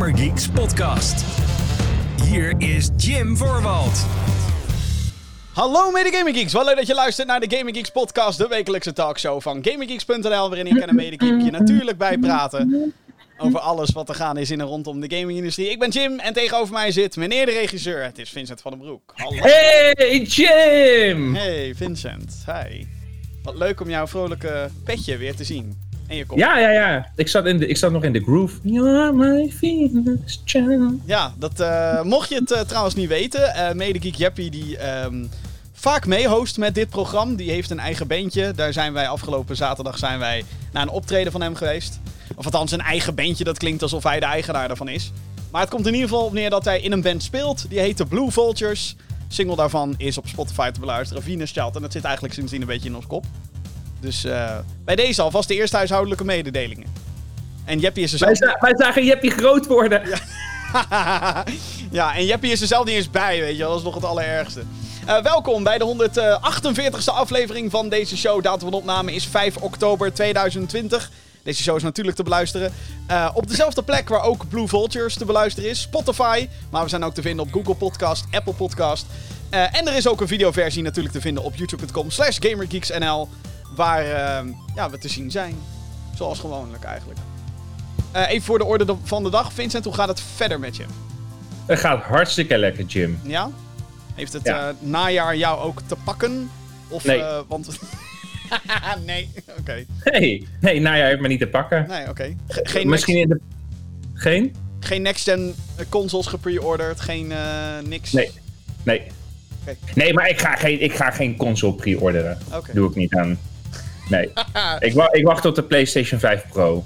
Gamer Geeks podcast. Hier is Jim Voorwald. Hallo mede Gaming Geeks, wel leuk dat je luistert naar de Gaming Geeks podcast, de wekelijkse talkshow van GamingGeeks.nl, waarin ik en een mede je natuurlijk bijpraten over alles wat er gaan is in en rondom de gamingindustrie. Ik ben Jim en tegenover mij zit meneer de regisseur, het is Vincent van den Broek. Hallo. Hey Jim! Hey Vincent, hi. Wat leuk om jouw vrolijke petje weer te zien. En je kop. Ja, ja, ja. Ik zat, in de, ik zat nog in de groove. You're my Venus child. Ja, dat, uh, mocht je het uh, trouwens niet weten, uh, Mede Geek Jeppy die um, vaak mee-host met dit programma. Die heeft een eigen bandje. Daar zijn wij afgelopen zaterdag zijn wij naar een optreden van hem geweest. Of althans, een eigen bandje. Dat klinkt alsof hij de eigenaar daarvan is. Maar het komt in ieder geval op neer dat hij in een band speelt. Die heet de Blue Vultures. Single daarvan is op Spotify te beluisteren. Venus Child. En dat zit eigenlijk sindsdien een beetje in ons kop. Dus uh, bij deze alvast de eerste huishoudelijke mededelingen. En Jeppie is er zelf... Wij, wij zagen Jeppie groot worden. Ja. ja, en Jeppie is er zelf niet eens bij, weet je. Dat is nog het allerergste. Uh, welkom bij de 148ste aflevering van deze show. Datum van opname is 5 oktober 2020. Deze show is natuurlijk te beluisteren. Uh, op dezelfde plek waar ook Blue Vultures te beluisteren is. Spotify. Maar we zijn ook te vinden op Google Podcast, Apple Podcast. Uh, en er is ook een videoversie natuurlijk te vinden op youtube.com slash gamergeeksnl. Waar uh, ja, we te zien zijn. Zoals gewoonlijk eigenlijk. Uh, even voor de orde van de dag. Vincent, hoe gaat het verder met je? Het gaat hartstikke lekker, Jim. Ja? Heeft het ja. uh, najaar jou ook te pakken? Of, nee. Uh, want... nee, oké. Okay. Nee, nee, najaar heeft me niet te pakken. Nee, oké. Okay. Geen Misschien in de... Geen? Geen next-gen consoles gepre-orderd, geen niks? Nee, nee. Okay. Nee, maar ik ga geen, ik ga geen console pre-orderen. Doe ik niet aan. Nee. ik, wa ik, wacht op de PlayStation 5 Pro.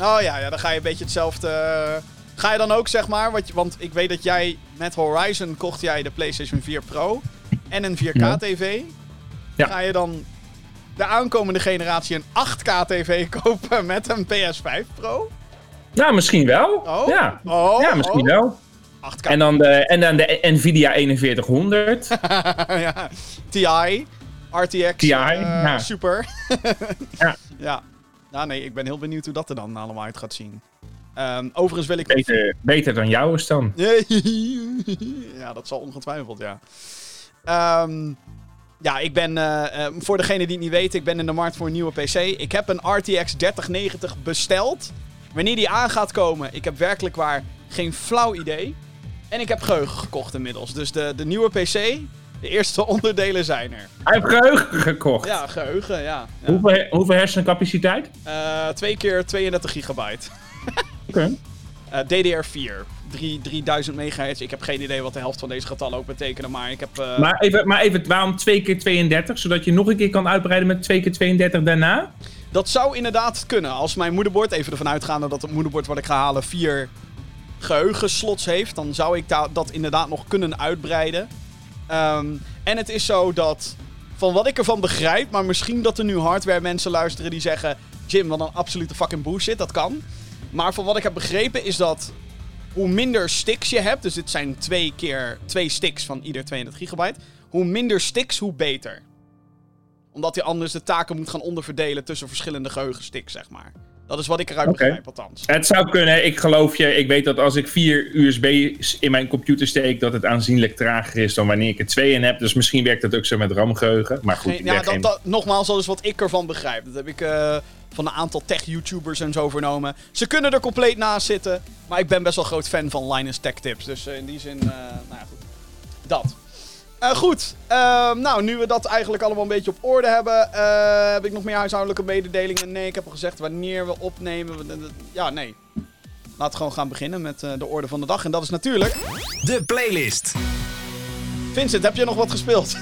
Oh ja, ja dan ga je een beetje hetzelfde. Ga je dan ook zeg maar, wat want ik weet dat jij met Horizon kocht jij de PlayStation 4 Pro en een 4K TV. Ja. Ga je dan de aankomende generatie een 8K TV kopen met een PS5 Pro? Nou, misschien wel. Oh? Ja, oh, ja misschien oh. wel. 8K. En dan de, en dan de Nvidia 4100. ja. TI. RTX TI, uh, ja. Super. ja. ja. Nou nee, ik ben heel benieuwd hoe dat er dan allemaal uit gaat zien. Um, overigens wil ik... Beter, beter dan jou is dan. ja, dat zal ongetwijfeld, ja. Um, ja, ik ben, uh, uh, voor degene die het niet weet, ik ben in de markt voor een nieuwe PC. Ik heb een RTX 3090 besteld. Wanneer die aan gaat komen, ik heb werkelijk waar geen flauw idee. En ik heb geheugen gekocht inmiddels. Dus de, de nieuwe PC, de eerste onderdelen zijn er. Hij heeft geheugen gekocht? Ja, geheugen, ja. ja. Hoeveel, hoeveel hersencapaciteit? Uh, twee keer 32 gigabyte. Oké. Okay. DDR4. 3, 3000 megahertz. Ik heb geen idee wat de helft van deze getallen ook betekenen, maar ik heb... uh, Maar, even, maar even, waarom 2 keer 32? Zodat je nog een keer kan uitbreiden met 2 keer 32 daarna? Dat zou inderdaad kunnen. Als mijn moederbord, even ervan uitgaande dat het moederbord wat ik ga halen 4 geheugenslots heeft, dan zou ik dat inderdaad nog kunnen uitbreiden. Um, en het is zo dat, van wat ik ervan begrijp, maar misschien dat er nu hardware mensen luisteren die zeggen... Jim, wat een absolute fucking bullshit, dat kan. Maar van wat ik heb begrepen is dat hoe minder sticks je hebt, dus dit zijn twee keer twee sticks van ieder 32 gigabyte. Hoe minder sticks, hoe beter. Omdat hij anders de taken moet gaan onderverdelen tussen verschillende geheugensticks, zeg maar. Dat is wat ik eruit okay. begrijp, althans. Het zou kunnen, ik geloof je. Ik weet dat als ik vier USB's in mijn computer steek, dat het aanzienlijk trager is dan wanneer ik er twee in heb. Dus misschien werkt dat ook zo met RAM-geheugen. Maar goed, geen, ja, dat, geen... dat, nogmaals, dat is wat ik ervan begrijp. Dat heb ik uh, van een aantal tech-YouTubers en zo vernomen. Ze kunnen er compleet naast zitten. Maar ik ben best wel groot fan van Linus Tech Tips. Dus uh, in die zin, uh, nou ja, goed. Dat. Uh, goed, uh, nou nu we dat eigenlijk allemaal een beetje op orde hebben, uh, heb ik nog meer huishoudelijke mededelingen? Nee, ik heb al gezegd wanneer we opnemen. Ja, nee. Laten we gewoon gaan beginnen met de orde van de dag. En dat is natuurlijk... De playlist. Vincent, heb je nog wat gespeeld?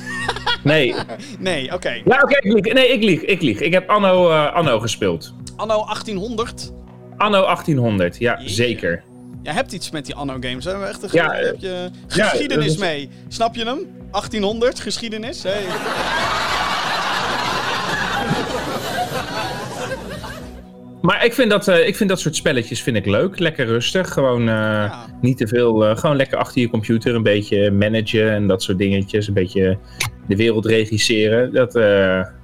Nee. nee, oké. Okay. Ja, oké, okay, ik lieg. Nee, ik lieg, ik lieg. Ik heb Anno, Anno gespeeld. Anno 1800? Anno 1800, ja, zeker. Jij hebt iets met die Anno-games, hè? Echt een ja, heb je geschiedenis ja, mee. Snap je hem? 1800, geschiedenis. Hey. Maar ik vind, dat, uh, ik vind dat soort spelletjes vind ik leuk. Lekker rustig. Gewoon uh, ja. niet te veel. Uh, gewoon lekker achter je computer een beetje managen en dat soort dingetjes. Een beetje de wereld regisseren. Dat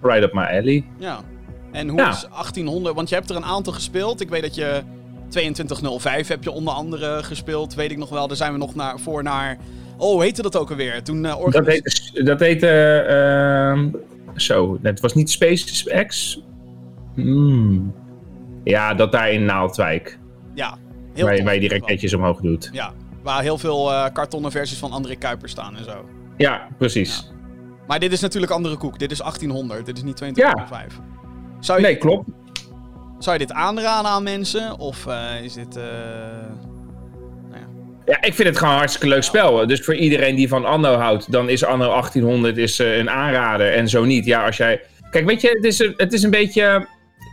right up my alley. Ja. En hoe ja. is 1800? Want je hebt er een aantal gespeeld. Ik weet dat je 2205 heb je onder andere gespeeld, weet ik nog wel. Daar zijn we nog naar, voor naar... Oh, heette dat ook alweer? Toen, uh, Dat heette... Dat heette uh, zo, het was niet SpaceX? Hmm. Ja, dat daar in Naaldwijk. Ja, heel waar, waar je die raketjes omhoog doet. Ja, waar heel veel uh, kartonnen versies van André Kuiper staan en zo. Ja, precies. Maar dit is natuurlijk andere koek. Dit is 1800, dit is niet 2205. Ja. Nee, klopt. Zou je dit aanraden aan mensen? Of uh, is dit... Uh... Nou ja. ja. ik vind het gewoon een hartstikke leuk spel. Dus voor iedereen die van Anno houdt, dan is Anno 1800 is, uh, een aanrader. En zo niet. Ja, als jij... Kijk, weet je, het is, het is een beetje...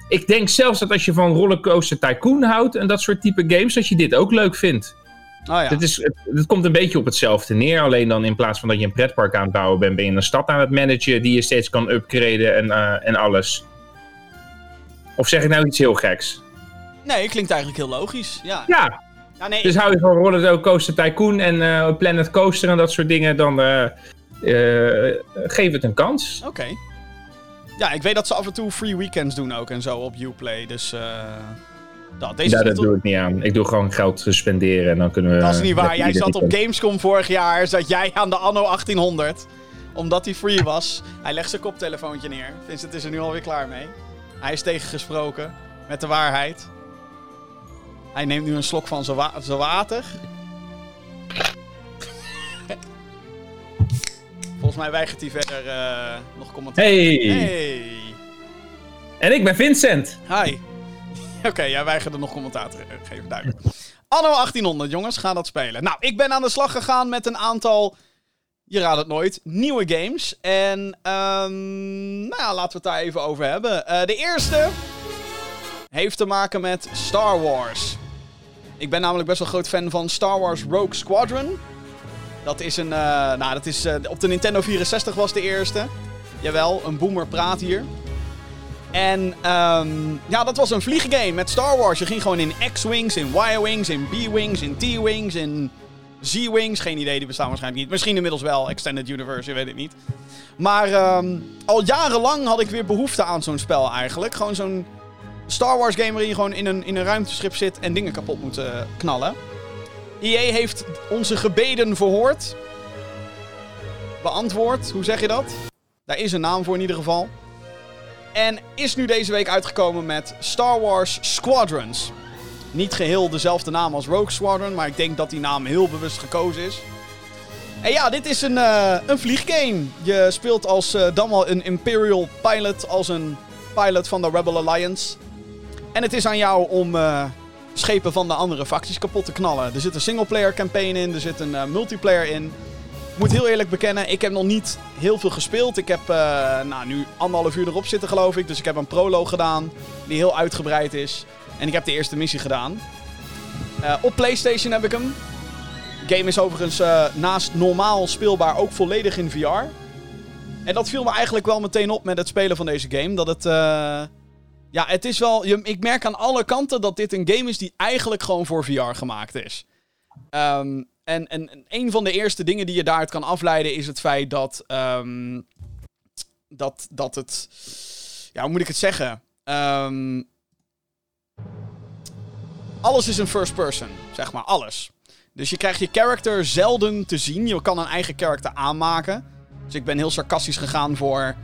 Ik denk zelfs dat als je van Rollercoaster Tycoon houdt en dat soort type games, dat je dit ook leuk vindt. Oh ja. het, is, het, het, komt een beetje op hetzelfde neer. Alleen dan in plaats van dat je een pretpark aan het bouwen bent, ben je een stad aan het managen die je steeds kan upgraden en, uh, en alles. Of zeg ik nou iets heel geks? Nee, klinkt eigenlijk heel logisch. Ja. ja. ja nee, dus hou je van Roller Coaster Tycoon en uh, Planet Coaster en dat soort dingen, dan uh, geef het een kans. Oké. Ja, ik weet dat ze af en toe free weekends doen ook en zo op Uplay. Dus dat, deze ja, dat doe ik niet aan. Ik doe gewoon geld spenderen en dan kunnen we... Dat is niet waar. Jij zat op Gamescom vorig jaar, zat jij aan de anno 1800. Omdat hij free was. Hij legt zijn koptelefoontje neer. Vincent is er nu alweer klaar mee. Hij is tegengesproken met de waarheid. Hij neemt nu een slok van zijn, wa water. Volgens mij weigert hij verder uh, nog commentaar. Hey. hey! En ik ben Vincent. Hi. Oké, jij weigerde nog commentaar te geven, duidelijk. Anno 1800, jongens, ga dat spelen. Nou, ik ben aan de slag gegaan met een aantal, je raadt het nooit, nieuwe games. En, um, nou ja, laten we het daar even over hebben. Uh, de eerste heeft te maken met Star Wars. Ik ben namelijk best wel groot fan van Star Wars Rogue Squadron. Dat is een, uh, nou, dat is, uh, op de Nintendo 64 was de eerste. Jawel, een boomer praat hier. En um, ja, dat was een vlieggame met Star Wars. Je ging gewoon in X-Wings, in Y-Wings, in B-Wings, in T-Wings, in Z-Wings. Geen idee, die bestaan waarschijnlijk niet. Misschien inmiddels wel, Extended Universe, je weet het niet. Maar um, al jarenlang had ik weer behoefte aan zo'n spel eigenlijk. Gewoon zo'n Star Wars game waarin gewoon in een, in een ruimteschip zit en dingen kapot moet uh, knallen. EA heeft onze gebeden verhoord. Beantwoord, hoe zeg je dat? Daar is een naam voor in ieder geval. En is nu deze week uitgekomen met Star Wars Squadrons. Niet geheel dezelfde naam als Rogue Squadron, maar ik denk dat die naam heel bewust gekozen is. En ja, dit is een, uh, een vlieggame. Je speelt als uh, dan wel een Imperial pilot, als een pilot van de Rebel Alliance. En het is aan jou om uh, schepen van de andere facties kapot te knallen. Er zit een singleplayer campaign in, er zit een multiplayer in. Ik moet heel eerlijk bekennen, ik heb nog niet heel veel gespeeld. Ik heb nou, nu anderhalf uur erop zitten, geloof ik. Dus ik heb een proloog gedaan, die heel uitgebreid is. En ik heb de eerste missie gedaan. Uh, op PlayStation heb ik hem. Game is overigens uh, naast normaal speelbaar ook volledig in VR. En dat viel me eigenlijk wel meteen op met het spelen van deze game. Dat het. ja, het is wel. Ik merk aan alle kanten dat dit een game is die eigenlijk gewoon voor VR gemaakt is. Um, en, en, een van de eerste dingen die je daaruit kan afleiden is het feit dat. Um, dat, dat het. Ja, hoe moet ik het zeggen? Um, alles is een first person, zeg maar. Alles. Dus je krijgt je character zelden te zien. Je kan een eigen character aanmaken. Dus ik ben heel sarcastisch gegaan voor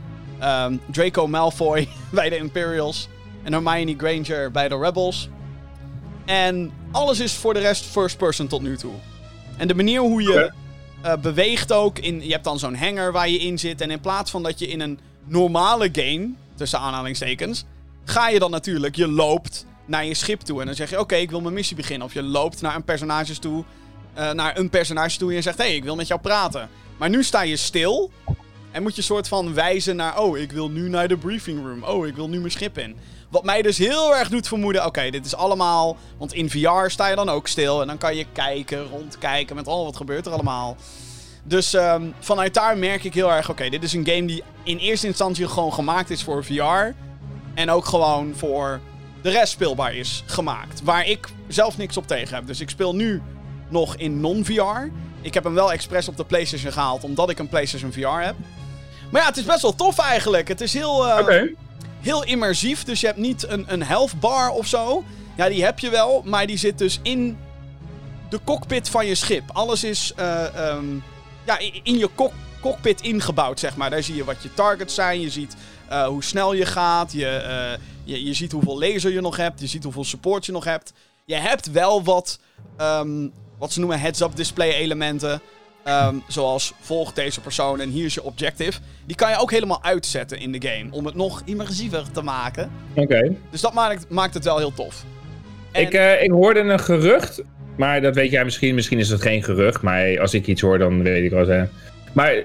um, Draco Malfoy bij de Imperials. En Hermione Granger bij de Rebels. En alles is voor de rest first person tot nu toe. En de manier hoe je uh, beweegt ook. In, je hebt dan zo'n hanger waar je in zit. En in plaats van dat je in een normale game, tussen aanhalingstekens, ga je dan natuurlijk, je loopt naar je schip toe. En dan zeg je: Oké, ik wil mijn missie beginnen. Of je loopt naar een personage toe. Uh, naar een personage toe en je zegt: Hé, hey, ik wil met jou praten. Maar nu sta je stil. En moet je soort van wijzen naar: Oh, ik wil nu naar de briefing room. Oh, ik wil nu mijn schip in. Wat mij dus heel erg doet vermoeden, oké, dit is allemaal... Want in VR sta je dan ook stil en dan kan je kijken, rondkijken met, oh, wat gebeurt er allemaal? Dus um, vanuit daar merk ik heel erg, oké, dit is een game die in eerste instantie gewoon gemaakt is voor VR. En ook gewoon voor de rest speelbaar is gemaakt. Waar ik zelf niks op tegen heb. Dus ik speel nu nog in non-VR. Ik heb hem wel expres op de PlayStation gehaald, omdat ik een PlayStation VR heb. Maar ja, het is best wel tof eigenlijk. Het is heel... Uh, heel immersief. Dus je hebt niet een, een health bar of zo. Ja, die heb je wel, maar die zit dus in de cockpit van je schip. Alles is eh, ehm, ja, in je cockpit ingebouwd, zeg maar. Daar zie je wat je targets zijn, je ziet uh, hoe snel je gaat, je, je, je ziet hoeveel laser je nog hebt, je ziet hoeveel support je nog hebt. Je hebt wel wat, um, wat ze noemen heads-up display elementen. Um, zoals volgt deze persoon en hier is je objective. Die kan je ook helemaal uitzetten in de game. Om het nog immersiever te maken. Oké. Dus dat maakt, maakt het wel heel tof. En... Ik, uh, ik hoorde een gerucht. Maar dat weet jij misschien. Misschien is het geen gerucht. Maar als ik iets hoor, dan weet ik wel zeggen. Maar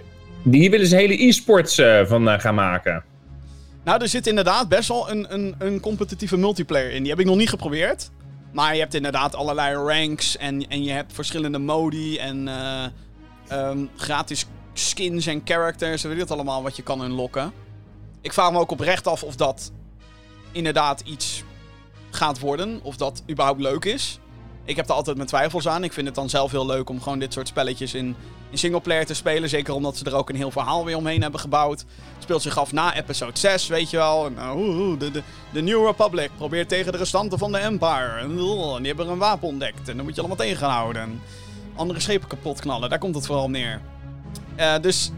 hier willen ze hele e-sports uh, van uh, gaan maken. Nou, er zit inderdaad best wel een, een, een competitieve multiplayer in. Die heb ik nog niet geprobeerd. Maar je hebt inderdaad allerlei ranks. En, en je hebt verschillende modi. En um, gratis skins en characters. Weet je allemaal wat je kan unlocken. Ik vraag me ook oprecht af of dat inderdaad iets gaat worden. Of dat überhaupt leuk is. Ik heb er altijd mijn twijfels aan. Ik vind het dan zelf heel leuk om gewoon dit soort spelletjes in, in singleplayer te spelen. Zeker omdat ze er ook een heel verhaal weer omheen hebben gebouwd. Speelt zich af na episode 6, weet je wel. En, uh, de, de, de, New Republic probeert tegen de restanten van de Empire. En, uh, die hebben een wapen ontdekt. En dan moet je allemaal tegen gaan houden. En andere schepen kapot knallen. Daar komt het vooral neer. Uh, dus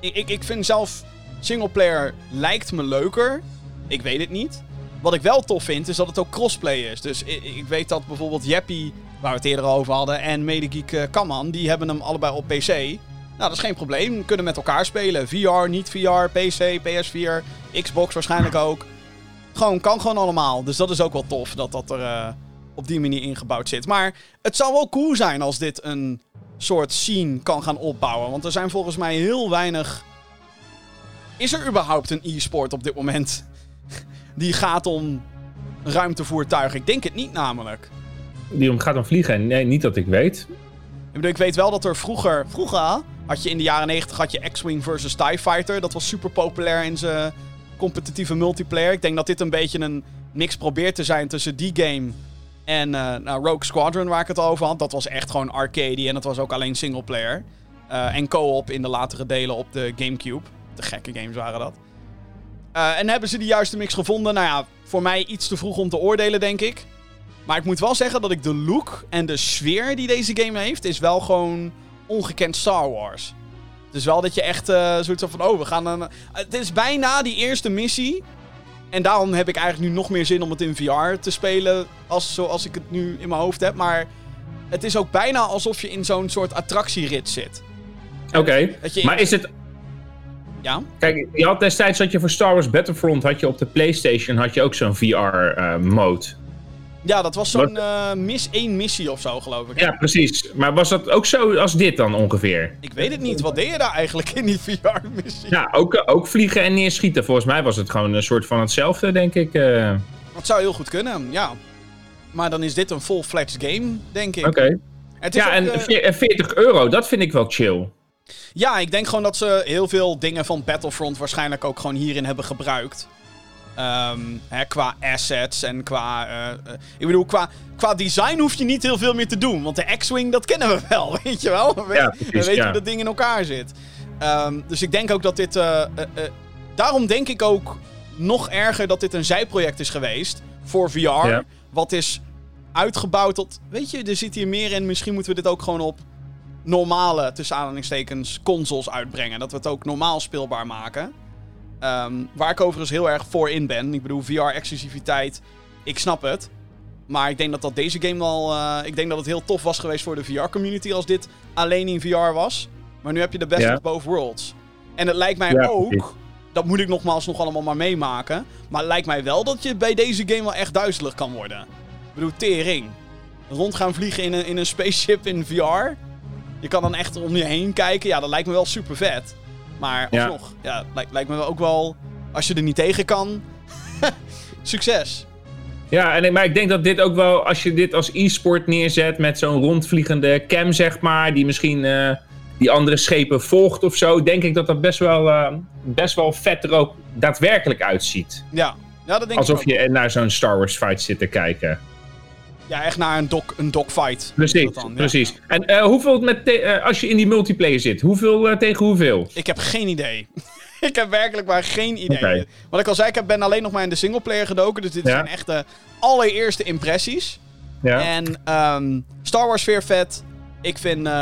ik, ik, ik vind zelf singleplayer lijkt me leuker. Ik weet het niet. Wat ik wel tof vind, is dat het ook crossplay is. Dus ik, weet dat bijvoorbeeld Jeppy, waar we het eerder over hadden, en Medegeek uh, Kaman, die hebben hem allebei op PC. Nou, dat is geen probleem. We kunnen met elkaar spelen. VR, niet VR, PC, PS4, Xbox waarschijnlijk ook. Gewoon, kan gewoon allemaal. Dus dat is ook wel tof dat dat er uh, op die manier ingebouwd zit. Maar het zou wel cool zijn als dit een soort scene kan gaan opbouwen. Want er zijn volgens mij heel weinig. Is er überhaupt een e-sport op dit moment? Die gaat om ruimtevoertuigen. Ik denk het niet namelijk. Die om gaat om vliegen? Nee, niet dat ik weet. Ik, bedoel, ik weet wel dat er vroeger... Vroeger had je in de jaren 90 had je X-Wing versus TIE Fighter. Dat was super populair in zijn competitieve multiplayer. Ik denk dat dit een beetje een mix probeert te zijn tussen die game... En uh, nou, Rogue Squadron, waar ik het over had. Dat was echt gewoon arcade en dat was ook alleen singleplayer. Uh, en co-op in de latere delen op de Gamecube. De gekke games waren dat. Uh, en hebben ze de juiste mix gevonden? Nou ja, voor mij iets te vroeg om te oordelen, denk ik. Maar ik moet wel zeggen dat ik de look en de sfeer die deze game heeft, is wel gewoon ongekend Star Wars. Dus wel dat je echt uh, zoiets van, oh, we gaan een... het is bijna die eerste missie. En daarom heb ik eigenlijk nu nog meer zin om het in VR te spelen, als, zoals ik het nu in mijn hoofd heb. Maar het is ook bijna alsof je in zo'n soort attractierit zit. Oké, okay. maar is het ja? Kijk, je had destijds had je voor Star Wars Battlefront had je op de PlayStation had je ook zo'n VR-mode. Uh, ja, dat was zo'n uh, mis één missie of zo, geloof ik. Ja, precies. Maar was dat ook zo als dit dan ongeveer? Ik weet het niet. Wat deed je daar eigenlijk in die VR-missie? Ja, ook, ook vliegen en neerschieten. Volgens mij was het gewoon een soort van hetzelfde, denk ik. Uh... Dat zou heel goed kunnen, ja. Maar dan is dit een full-fledged game, denk ik. Oké. Ja, ook, en 40 euro, dat vind ik wel chill. Ja, ik denk gewoon dat ze heel veel dingen van Battlefront waarschijnlijk ook gewoon hierin hebben gebruikt. Um, hè, qua assets en qua. Uh, ik bedoel, qua, qua design hoef je niet heel veel meer te doen. Want de X-Wing, dat kennen we wel, weet je wel? We, ja, precies, we weten hoe dat ding in elkaar zit. Um, dus ik denk ook dat dit. Uh, daarom denk ik ook nog erger dat dit een zijproject is geweest voor VR. Ja. Wat is uitgebouwd tot. Weet je, er zit hier meer in. Misschien moeten we dit ook gewoon op normale, tussen aanhalingstekens, consoles uitbrengen. Dat we het ook normaal speelbaar maken. Um, waar ik overigens heel erg voor in ben. Ik bedoel, VR-exclusiviteit, ik snap het. Maar ik denk dat dat deze game wel... Uh, ik denk dat het heel tof was geweest voor de VR-community als dit alleen in VR was. Maar nu heb je de best of both worlds. En het lijkt mij ook... Dat moet ik nogmaals nog allemaal maar meemaken. Maar het lijkt mij wel dat je bij deze game wel echt duizelig kan worden. Ik bedoel, tering. Rond gaan vliegen in een, in een spaceship in VR. Je kan dan echt om je heen kijken. Ja, dat lijkt me wel super vet. Maar alsnog, ja, ja lijkt, lijkt me ook wel... Als je er niet tegen kan... succes. Ja, en, maar ik denk dat dit ook wel... Als je dit als e-sport neerzet met zo'n rondvliegende cam, zeg maar... Die misschien... Uh, die andere schepen volgt of zo, denk ik dat dat best wel, uh, best wel vet er ook daadwerkelijk uitziet. Ja, ja dat denk Alsof ik je naar zo'n Star Wars fight zit te kijken. Ja, echt naar een, dog, een dogfight. Precies, precies. En uh, hoeveel met uh, als je in die multiplayer zit? Hoeveel uh, tegen hoeveel? Ik heb geen idee. ik heb werkelijk maar geen idee. Wat ik al zei, ik heb- ben alleen nog maar in de singleplayer gedoken. Dus dit Ja. zijn echt de allereerste impressies. Ja. En ehm, Star Wars weer vet. Ik vind, eh,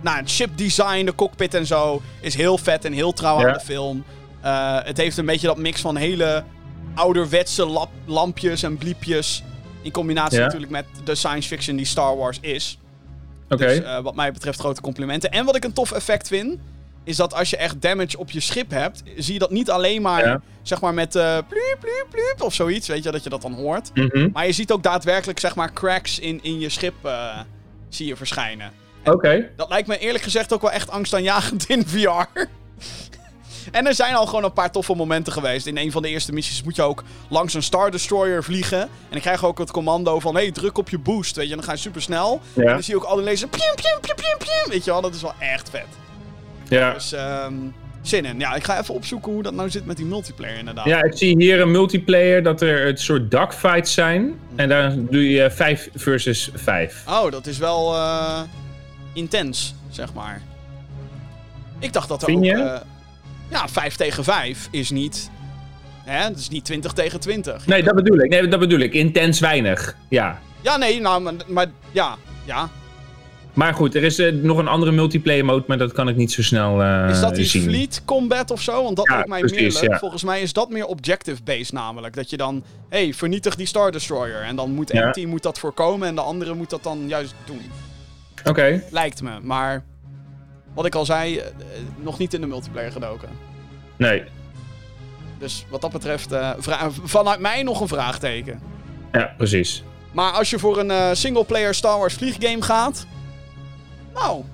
nou, het ship design, de cockpit en zo, is heel vet en heel trouw aan de film. Eh, het heeft een beetje dat mix van hele ouderwetse lampjes en bliepjes. In combinatie Ja. natuurlijk met de science fiction die Star Wars is. Oké. Dus eh, wat mij betreft grote complimenten. En wat ik een tof effect vind, is dat als je echt damage op je schip hebt, zie je dat niet alleen maar, Ja. zeg maar met eh pliep, pliep, pliep of zoiets, weet je, dat je dat dan hoort. Mhm. Maar je ziet ook daadwerkelijk, zeg maar, cracks in, in je schip eh, zie je verschijnen. Oké. Dat lijkt me eerlijk gezegd ook wel echt angstaanjagend in VR. En er zijn al gewoon een paar toffe momenten geweest. In een van de eerste missies moet je ook langs een Star Destroyer vliegen. En ik krijg ook het commando van, hey, druk op je boost, weet je. En dan ga je super snel. En dan zie je ook alle lasers, piem, piem, piem, piem, piem. Weet je wel, dat is wel echt vet. Ja. Dus, ehm zin in. Ja, ik ga even opzoeken hoe dat nou zit met die multiplayer inderdaad. ja, ik zie hier een multiplayer dat er een soort dogfights zijn. En daar doe je 5 versus 5. Oh, dat is wel eh, intens, zeg maar. Ik dacht dat er Vind ook... je? eh, ja, 5 tegen 5 is niet... Hè, het is niet 20 tegen 20. Nee, dat bedoel ik. Nee, dat bedoel ik. Intens weinig. Ja. Ja, nee, nou, maar, maar ja, ja. Maar goed, er is eh, nog een andere multiplayer mode, maar dat kan ik niet zo snel eh Is dat die zien. fleet combat of zo? Want dat Ja, lijkt mij meer leuk. ja. Volgens mij is dat meer objective-based namelijk. Dat je dan, hé, hey, vernietig die Star Destroyer. En dan moet Ja. één team moet dat voorkomen en de andere moet dat dan juist doen. Oké. Lijkt me, maar... Wat ik al zei, eh, nog niet in de multiplayer gedoken. Nee. Dus wat dat betreft, eh, vanuit mij nog een vraagteken. Ja, precies. Maar als je voor een eh singleplayer Star Wars vlieggame gaat... Nou,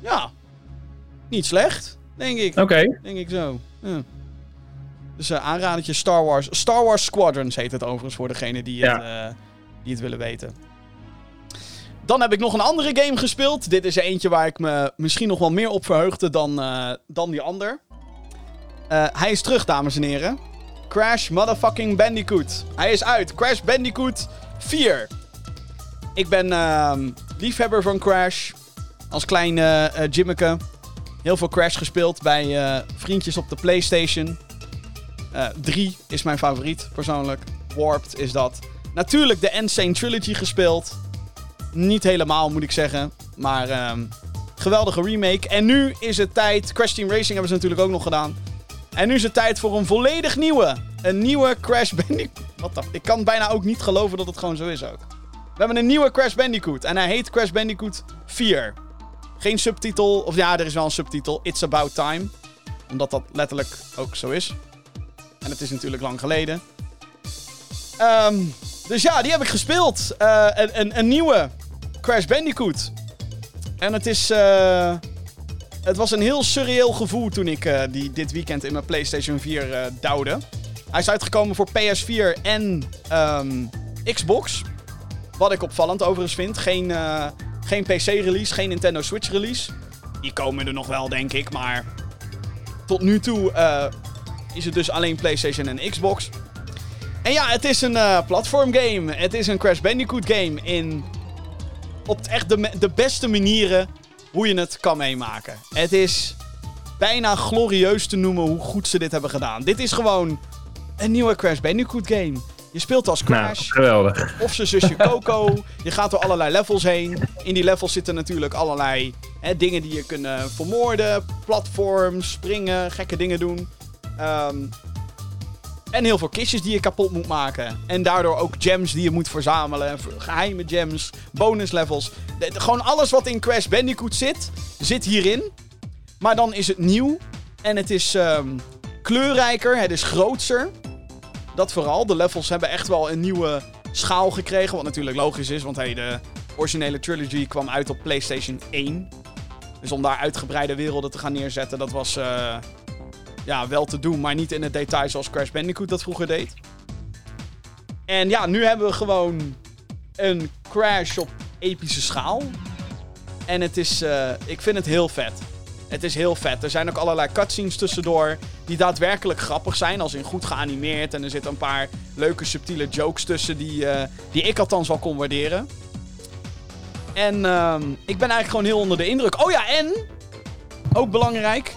ja. Niet slecht, denk ik. Oké. Denk ik zo. Ja. Dus eh aanradertje Star Wars. Star Wars Squadrons heet het overigens voor degene die, het, die het willen weten. Dan heb ik nog een andere game gespeeld. Dit is eentje waar ik me misschien nog wel meer op verheugde dan, eh, dan die ander. Eh, hij is terug, dames en heren. Crash Motherfucking Bandicoot. Hij is uit. Crash Bandicoot 4. Ik ben ehm, liefhebber van Crash. Als klein eh Jimmeke. Heel veel Crash gespeeld bij vriendjes op de PlayStation. 3 is mijn favoriet, persoonlijk. Warped is dat. Natuurlijk de Insane Trilogy gespeeld. Niet helemaal, moet ik zeggen. Maar ehm, geweldige remake. En nu is het tijd. Crash Team Racing hebben ze natuurlijk ook nog gedaan. En nu is het tijd voor een volledig nieuwe. Een nieuwe Crash Bandicoot. Wat dan? Ik kan bijna ook niet geloven dat het gewoon zo is ook. We hebben een nieuwe Crash Bandicoot. En hij heet Crash Bandicoot 4. Geen subtitel. Of ja, er is wel een subtitel. It's About Time. Omdat dat letterlijk ook zo is. En het is natuurlijk lang geleden. Ehm, dus ja, die heb ik gespeeld. Eh, een, een, een nieuwe Crash Bandicoot. En het is... eh, het was een heel surreëel gevoel toen ik eh, die dit weekend in mijn PlayStation 4 eh douwde. Hij is uitgekomen voor PS4 en ehm, Xbox. Wat ik opvallend overigens vind. Geen, eh, geen PC-release, geen Nintendo Switch-release. Die komen er nog wel, denk ik. Maar tot nu toe eh, is het dus alleen PlayStation en Xbox. En ja, het is een eh platformgame. Het is een Crash Bandicoot game in... Op echt de, de beste manieren hoe je het kan meemaken. Het is bijna glorieus te noemen hoe goed ze dit hebben gedaan. Dit is gewoon een nieuwe Crash Bandicoot game. Je speelt als Nou, Crash geweldig. of zijn zusje Coco. je gaat door allerlei levels heen. In die levels zitten natuurlijk allerlei hè, dingen die je kunnen vermoorden. Platforms, springen, gekke dingen doen. Ehm, en heel veel kistjes die je kapot moet maken. En daardoor ook gems die je moet verzamelen. Geheime gems, bonus levels. Gewoon alles wat in Crash Bandicoot zit, zit hierin. Maar dan is het nieuw. En het is ehm, kleurrijker, het is grootser. Dat vooral. De levels hebben echt wel een nieuwe schaal gekregen. Wat natuurlijk logisch is, want hey, de originele trilogy kwam uit op PlayStation 1. Dus om daar uitgebreide werelden te gaan neerzetten, dat was eh, ja, wel te doen. Maar niet in het detail zoals Crash Bandicoot dat vroeger deed. En ja, nu hebben we gewoon een Crash op epische schaal. En het is, eh, ik vind het heel vet. Het is heel vet. Er zijn ook allerlei cutscenes tussendoor die daadwerkelijk grappig zijn, als in goed geanimeerd. En er zitten een paar leuke subtiele jokes tussen die, eh, die ik althans wel kon waarderen. En ehm, ik ben eigenlijk gewoon heel onder de indruk. Oh ja, en ook belangrijk.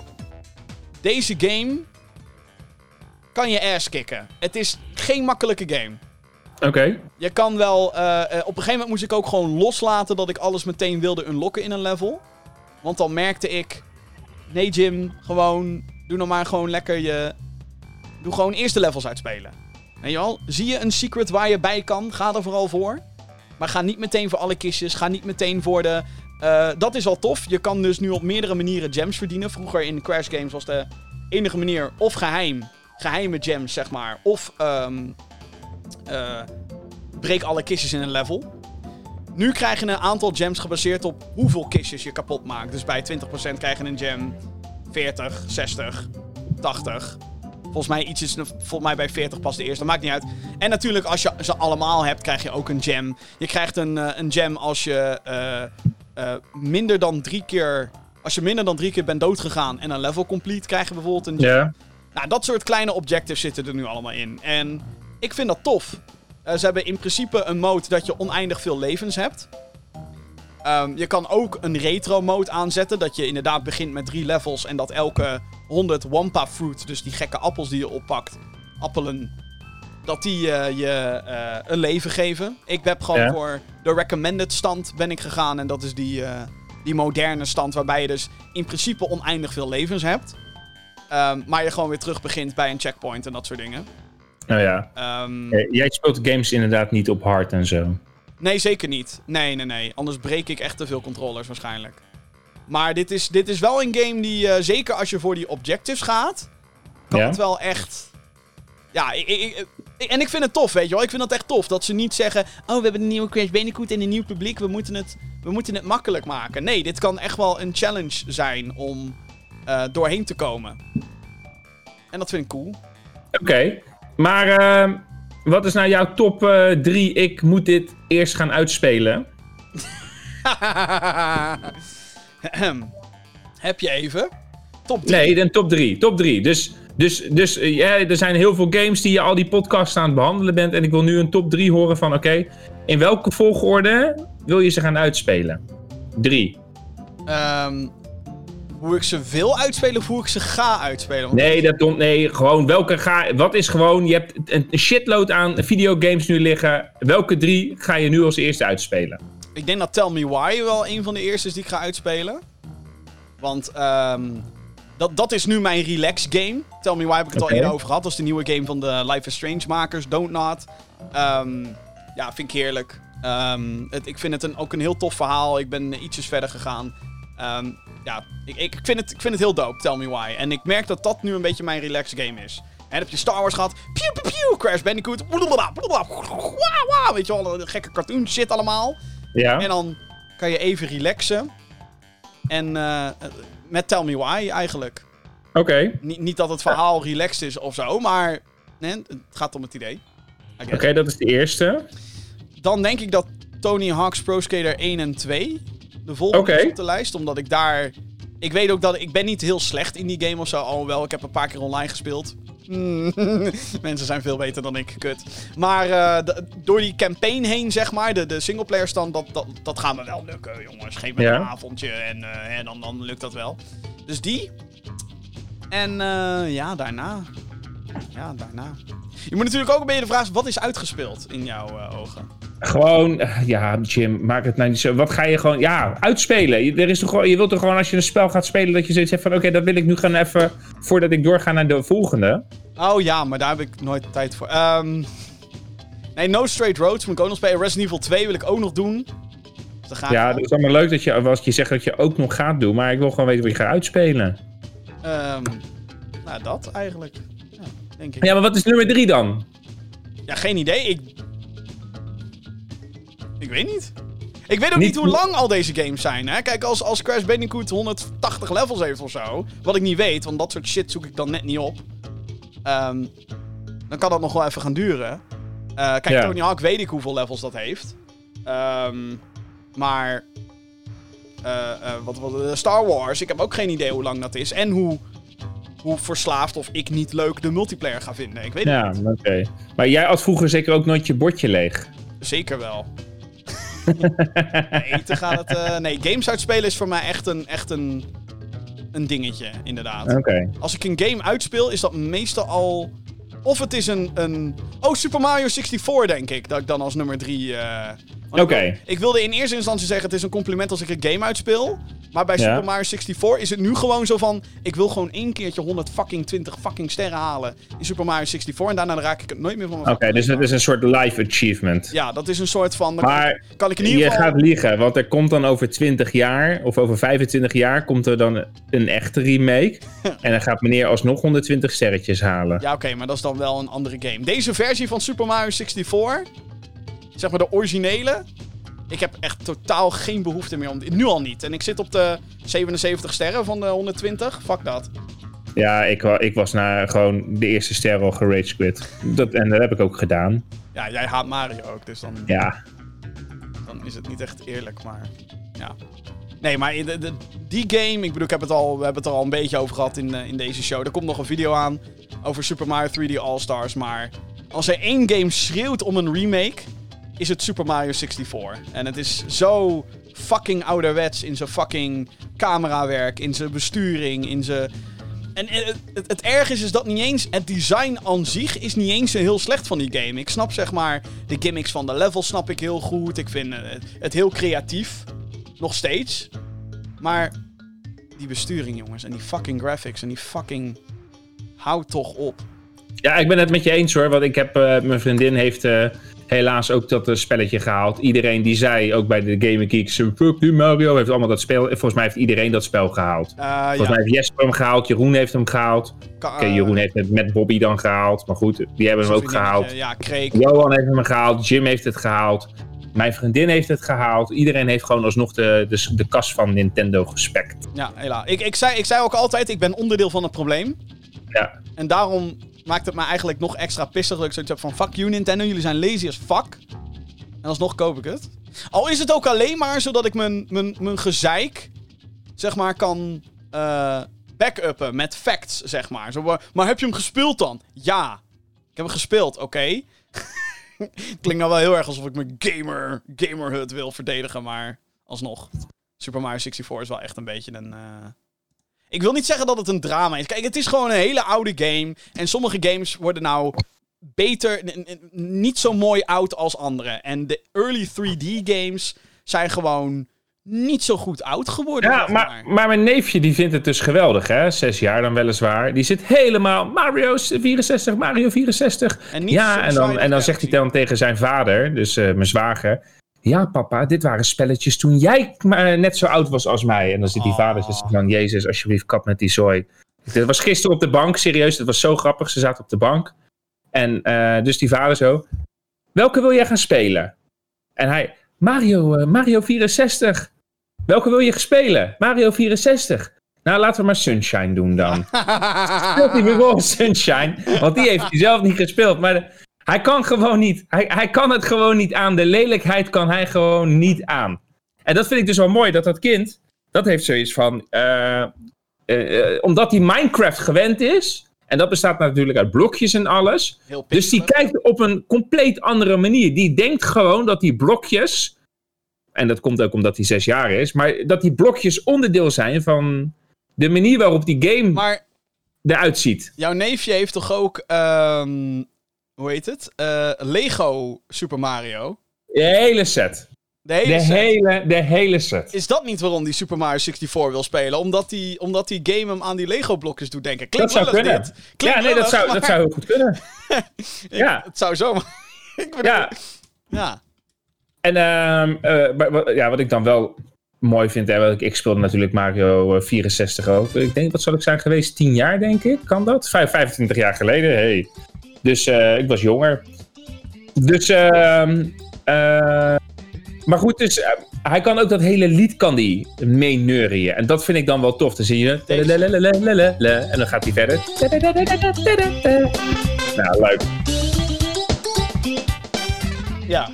Deze game kan je ass kicken. Het is geen makkelijke game. Oké. Je kan wel... eh, eh, op een gegeven moment moest ik ook gewoon loslaten dat ik alles meteen wilde unlocken in een level. Want dan merkte ik... Nee Jim, gewoon... Doe nou maar gewoon lekker je... Doe gewoon eerst de levels uitspelen. Weet je wel? Zie je een secret waar je bij kan? Ga er vooral voor. Maar ga niet meteen voor alle kistjes. Ga niet meteen voor de... eh, dat is al tof. Je kan dus nu op meerdere manieren gems verdienen. Vroeger in Crash Games was de enige manier of geheim. Geheime gems, zeg maar. Of eh, breek alle kistjes in een level. Nu krijg je een aantal gems gebaseerd op hoeveel kistjes je kapot maakt. Dus bij 20% krijg je een gem. 40, 60, 80. Volgens mij iets is volgens mij bij 40 pas de eerste. Dat maakt niet uit. En natuurlijk, als je ze allemaal hebt, krijg je ook een gem. Je krijgt een, eh, een gem als je eh, minder dan drie keer. Als je minder dan drie keer bent doodgegaan en een level complete, krijg je bijvoorbeeld een. Nou, dat soort kleine objectives zitten er nu allemaal in. En ik vind dat tof. Eh, ze hebben in principe een mode dat je oneindig veel levens hebt. Ehm, je kan ook een retro mode aanzetten. Dat je inderdaad begint met drie levels. En dat elke 100 Wampa fruit, dus die gekke appels die je oppakt, appelen, dat die eh, je eh, een leven geven. Ik heb gewoon Ja. voor de recommended stand ben ik gegaan. En dat is die, eh, die moderne stand waarbij je dus in principe oneindig veel levens hebt. Ehm, maar je gewoon weer terug begint bij een checkpoint en dat soort dingen. Nou ja. Ehm, Eh, Jij speelt games inderdaad niet op hard en zo. Nee, zeker niet. Nee, nee, nee. Anders breek ik echt te veel controllers waarschijnlijk. Maar dit is, dit is wel een game die, zeker als je voor die objectives gaat, kan Ja? het wel echt... Ja, ik, ik- en ik vind het tof, weet je wel. Ik vind het echt tof dat ze niet zeggen... Oh, we hebben een nieuwe Crash Bandicoot en een nieuw publiek. We moeten het, we moeten het makkelijk maken. Nee, dit kan echt wel een challenge zijn om eh, doorheen te komen. En dat vind ik cool. Oké. Maar ehm, wat is nou jouw top 3? ik moet dit eerst gaan uitspelen. Ahem. Heb je even? Top 3. Nee, een top 3. Top 3. Dus, dus, dus eh, ja, er zijn heel veel games die je al die podcasts aan het behandelen bent. En ik wil nu een top 3 horen van oké, in welke volgorde wil je ze gaan uitspelen? 3. Ehm, hoe ik ze wil uitspelen of hoe ik ze ga uitspelen? Want Nee, dat don't, nee, gewoon welke ga. Wat is gewoon. Je hebt een shitload aan videogames nu liggen. Welke drie ga je nu als eerste uitspelen? Ik denk dat Tell Me Why wel een van de eerste is die ik ga uitspelen. Want ehm, dat, dat is nu mijn relax game. Tell Me Why heb ik het al eerder over gehad. Dat is de nieuwe game van de Life is Strange makers, Don't Not. Ehm, ja, vind ik heerlijk. Ehm, het, ik vind het een, ook een heel tof verhaal. Ik ben ietsjes verder gegaan. Ehm, ja, ik, ik, vind het, ik vind het heel dope, Tell Me Why. En ik merk dat dat nu een beetje mijn relax game is. En heb je Star Wars gehad. Pew, pew, pew, Crash Bandicoot. blablabla, blablabla, Weet je wel, gekke cartoon shit allemaal. Ja. En dan kan je even relaxen. En eh, met Tell Me Why eigenlijk. Oké. Niet, niet dat het verhaal relaxed is of zo, maar nee, het gaat om het idee. Oké, dat is de eerste. Dan denk ik dat Tony Hawk's Pro Skater 1 en 2 de volgende op de lijst. Omdat ik daar... Ik weet ook dat ik ben niet heel slecht in die game of zo. Alhoewel, ik heb een paar keer online gespeeld. Mensen zijn veel beter dan ik, kut. Maar eh, de- door die campaign heen, zeg maar, de, de singleplayer stand, dat, dat, dat gaat me wel lukken, jongens. Geef me Ja. een avondje en, eh, hè, dan, dan lukt dat wel. Dus die. En eh, ja, daarna. Ja, daarna. Je moet natuurlijk ook een beetje de vraag, wat is uitgespeeld in jouw eh, ogen? Gewoon, eh, ja, Jim, maak het nou niet zo. Wat ga je gewoon, ja, uitspelen. Je, er is toch gewoon, je wilt toch gewoon als je een spel gaat spelen, dat je zoiets hebt van: oké, dat wil ik nu gaan even. voordat ik doorga naar de volgende. Oh ja, maar daar heb ik nooit tijd voor. Ehm, nee, No Straight Roads moet ik ook nog spelen. Resident Evil 2 wil ik ook nog doen. Dus Ja, dat is allemaal leuk dat je, als je zegt dat je ook nog gaat doen, maar ik wil gewoon weten wat je gaat uitspelen. Ehm, nou, dat eigenlijk. Ja, denk ik. Ja, maar wat is nummer drie dan? Ja, geen idee. Ik... Ik weet niet. Ik weet ook Niet niet, hoe lang al deze games zijn, hè. Kijk, als, als Crash Bandicoot 180 levels heeft of zo... Wat ik niet weet, want dat soort shit zoek ik dan net niet op. ehm, dan kan dat nog wel even gaan duren. Eh, kijk, Ja. Tony Hawk weet ik hoeveel levels dat heeft. Ehm, maar... eh, eh, wat, wat, Star Wars, ik heb ook geen idee hoe lang dat is. En hoe, hoe verslaafd of ik niet leuk de multiplayer ga vinden. Ik weet het Ja, oké. Maar jij had vroeger zeker ook nooit je bordje leeg. Zeker wel. Eten gaat het. eh, nee, games uitspelen is voor mij echt een, echt een, een dingetje, inderdaad. Als ik een game uitspeel, is dat meestal al Of het is een, een... Oh, Super Mario 64 denk ik. Dat ik dan als nummer 3... Oké. Ik wilde in eerste instantie zeggen, het is een compliment als ik een game uitspeel. Maar bij Super Mario 64 is het nu gewoon zo van... Ik wil gewoon één keertje 100 fucking 20 fucking sterren halen in Super Mario 64. En daarna raak ik het nooit meer van Oké, dus het is een soort life achievement. Ja, dat is een soort van... Maar kan ik in ieder geval... je gaat liegen, want er komt dan over 20 jaar... Of over 25 jaar komt er dan een echte remake. en dan gaat meneer alsnog 120 sterretjes halen. Ja, oké, maar dat is dan wel een andere game. Deze versie van Super Mario 64... Zeg maar de originele ik heb echt totaal geen behoefte meer om... Nu al niet. En ik zit op de 77 sterren van de 120. Fuck dat. Ja, ik, ik was na gewoon de eerste ster al gerage quit. Dat, en dat heb ik ook gedaan. Ja, jij haat Mario ook, dus dan... Ja. Dan is het niet echt eerlijk, maar... Ja. Nee, maar de, die game, ik bedoel, ik heb het al, we hebben het er al een beetje over gehad in, in deze show. Er komt nog een video aan over Super Mario 3D All-Stars. Maar als er één game schreeuwt om een remake, is het Super Mario 64. En het is zo fucking ouderwets in zijn fucking camerawerk, in zijn besturing, in zijn... En het, het, erg is, is dat niet eens... Het design aan zich is niet eens heel slecht van die game. Ik snap zeg maar... De gimmicks van de level snap ik heel goed. Ik vind het, heel creatief. Nog steeds. Maar... Die besturing, jongens. En die fucking graphics. En die fucking... Houd toch op. Ja, ik ben het met je eens hoor. Want ik heb... Uh, mijn vriendin heeft... Uh helaas ook dat spelletje gehaald. Iedereen die zei, ook bij de Game Geeks, fuck die Mario, heeft allemaal dat spel. Volgens mij heeft iedereen dat spel gehaald. Uh, Volgens mij heeft Jesper hem gehaald, Jeroen heeft hem gehaald. Oké, Jeroen heeft het met Bobby dan gehaald. Maar goed, die hebben hem ook gehaald. Ja, Kreek. Johan heeft hem gehaald, Jim heeft het gehaald. Mijn vriendin heeft het gehaald. Iedereen heeft gewoon alsnog de, de, de kas van Nintendo gespekt. Ja, helaas. Ik, ik, zei, ik zei ook altijd, ik ben onderdeel van het probleem. Ja. En daarom maakt het me eigenlijk nog extra pissig dat ik zoiets heb van... Fuck you Nintendo, jullie zijn lazy as fuck. En alsnog koop ik het. Al is het ook alleen maar zodat ik mijn, mijn, mijn gezeik, zeg maar, kan uh, backuppen met facts, zeg maar. Zo, maar heb je hem gespeeld dan? Ja. Ik heb hem gespeeld, oké. Klinkt nou wel heel erg alsof ik mijn gamer, gamerhood wil verdedigen, maar alsnog. Super Mario 64 is wel echt een beetje een... Uh, ik wil niet zeggen dat het een drama is. Kijk, het is gewoon een hele oude game. En sommige games worden nou beter, niet zo mooi oud als andere. En de early 3D games zijn gewoon niet zo goed oud geworden. Ja, maar, maar mijn neefje die vindt het dus geweldig, hè? Zes jaar dan weliswaar. Die zit helemaal Mario 64, Mario 64. En ja, en dan, en dan zegt hij dan tegen zijn vader, dus uh, mijn zwager... Ja, papa, dit waren spelletjes toen jij net zo oud was als mij. En dan zit die oh. vader zegt dan, Jezus, alsjeblieft, kap met die zooi. Het was gisteren op de bank, serieus, het was zo grappig. Ze zaten op de bank. En uh, dus die vader zo, welke wil jij gaan spelen? En hij, Mario, uh, Mario 64. Welke wil je spelen? Mario 64. Nou, laten we maar Sunshine doen dan. Speelt hij weer wel Sunshine? Want die heeft hij zelf niet gespeeld. Maar hij kan gewoon niet. Hij, hij kan het gewoon niet aan. De lelijkheid kan hij gewoon niet aan. En dat vind ik dus wel mooi, dat dat kind, dat heeft zoiets van, uh, uh, omdat hij Minecraft gewend is, en dat bestaat natuurlijk uit blokjes en alles. Dus die kijkt op een compleet andere manier. Die denkt gewoon dat die blokjes, en dat komt ook omdat hij zes jaar is, maar dat die blokjes onderdeel zijn van de manier waarop die game maar, eruit ziet. Jouw neefje heeft toch ook um, hoe heet het? Uh, Lego Super Mario. De hele set. De, hele, de, set. hele, de hele set. Is dat niet waarom die Super Mario 64 wil spelen? Omdat die, omdat die game hem aan die Lego-blokjes doet denken. Klinkt dat zou kunnen. Dit. ja, nee, dat zou, dat zou heel goed kunnen. ja. Het zou zo. ik bedoel, ja. ja. En uh, ja, wat ik dan wel mooi vind, hè, ik, ik speelde natuurlijk Mario 64 ook. Ik denk, wat zal ik zijn geweest? 10 jaar, denk ik. Kan dat? 25 jaar geleden. Hey. Dus uh, ik was jonger. Dus, uh, maar goed, dus, uh, hij kan ook dat hele lied kan die meeneurien. En dat vind ik dan wel tof. Dan zie je... En dan gaat hij verder. Nou, leuk. Ja.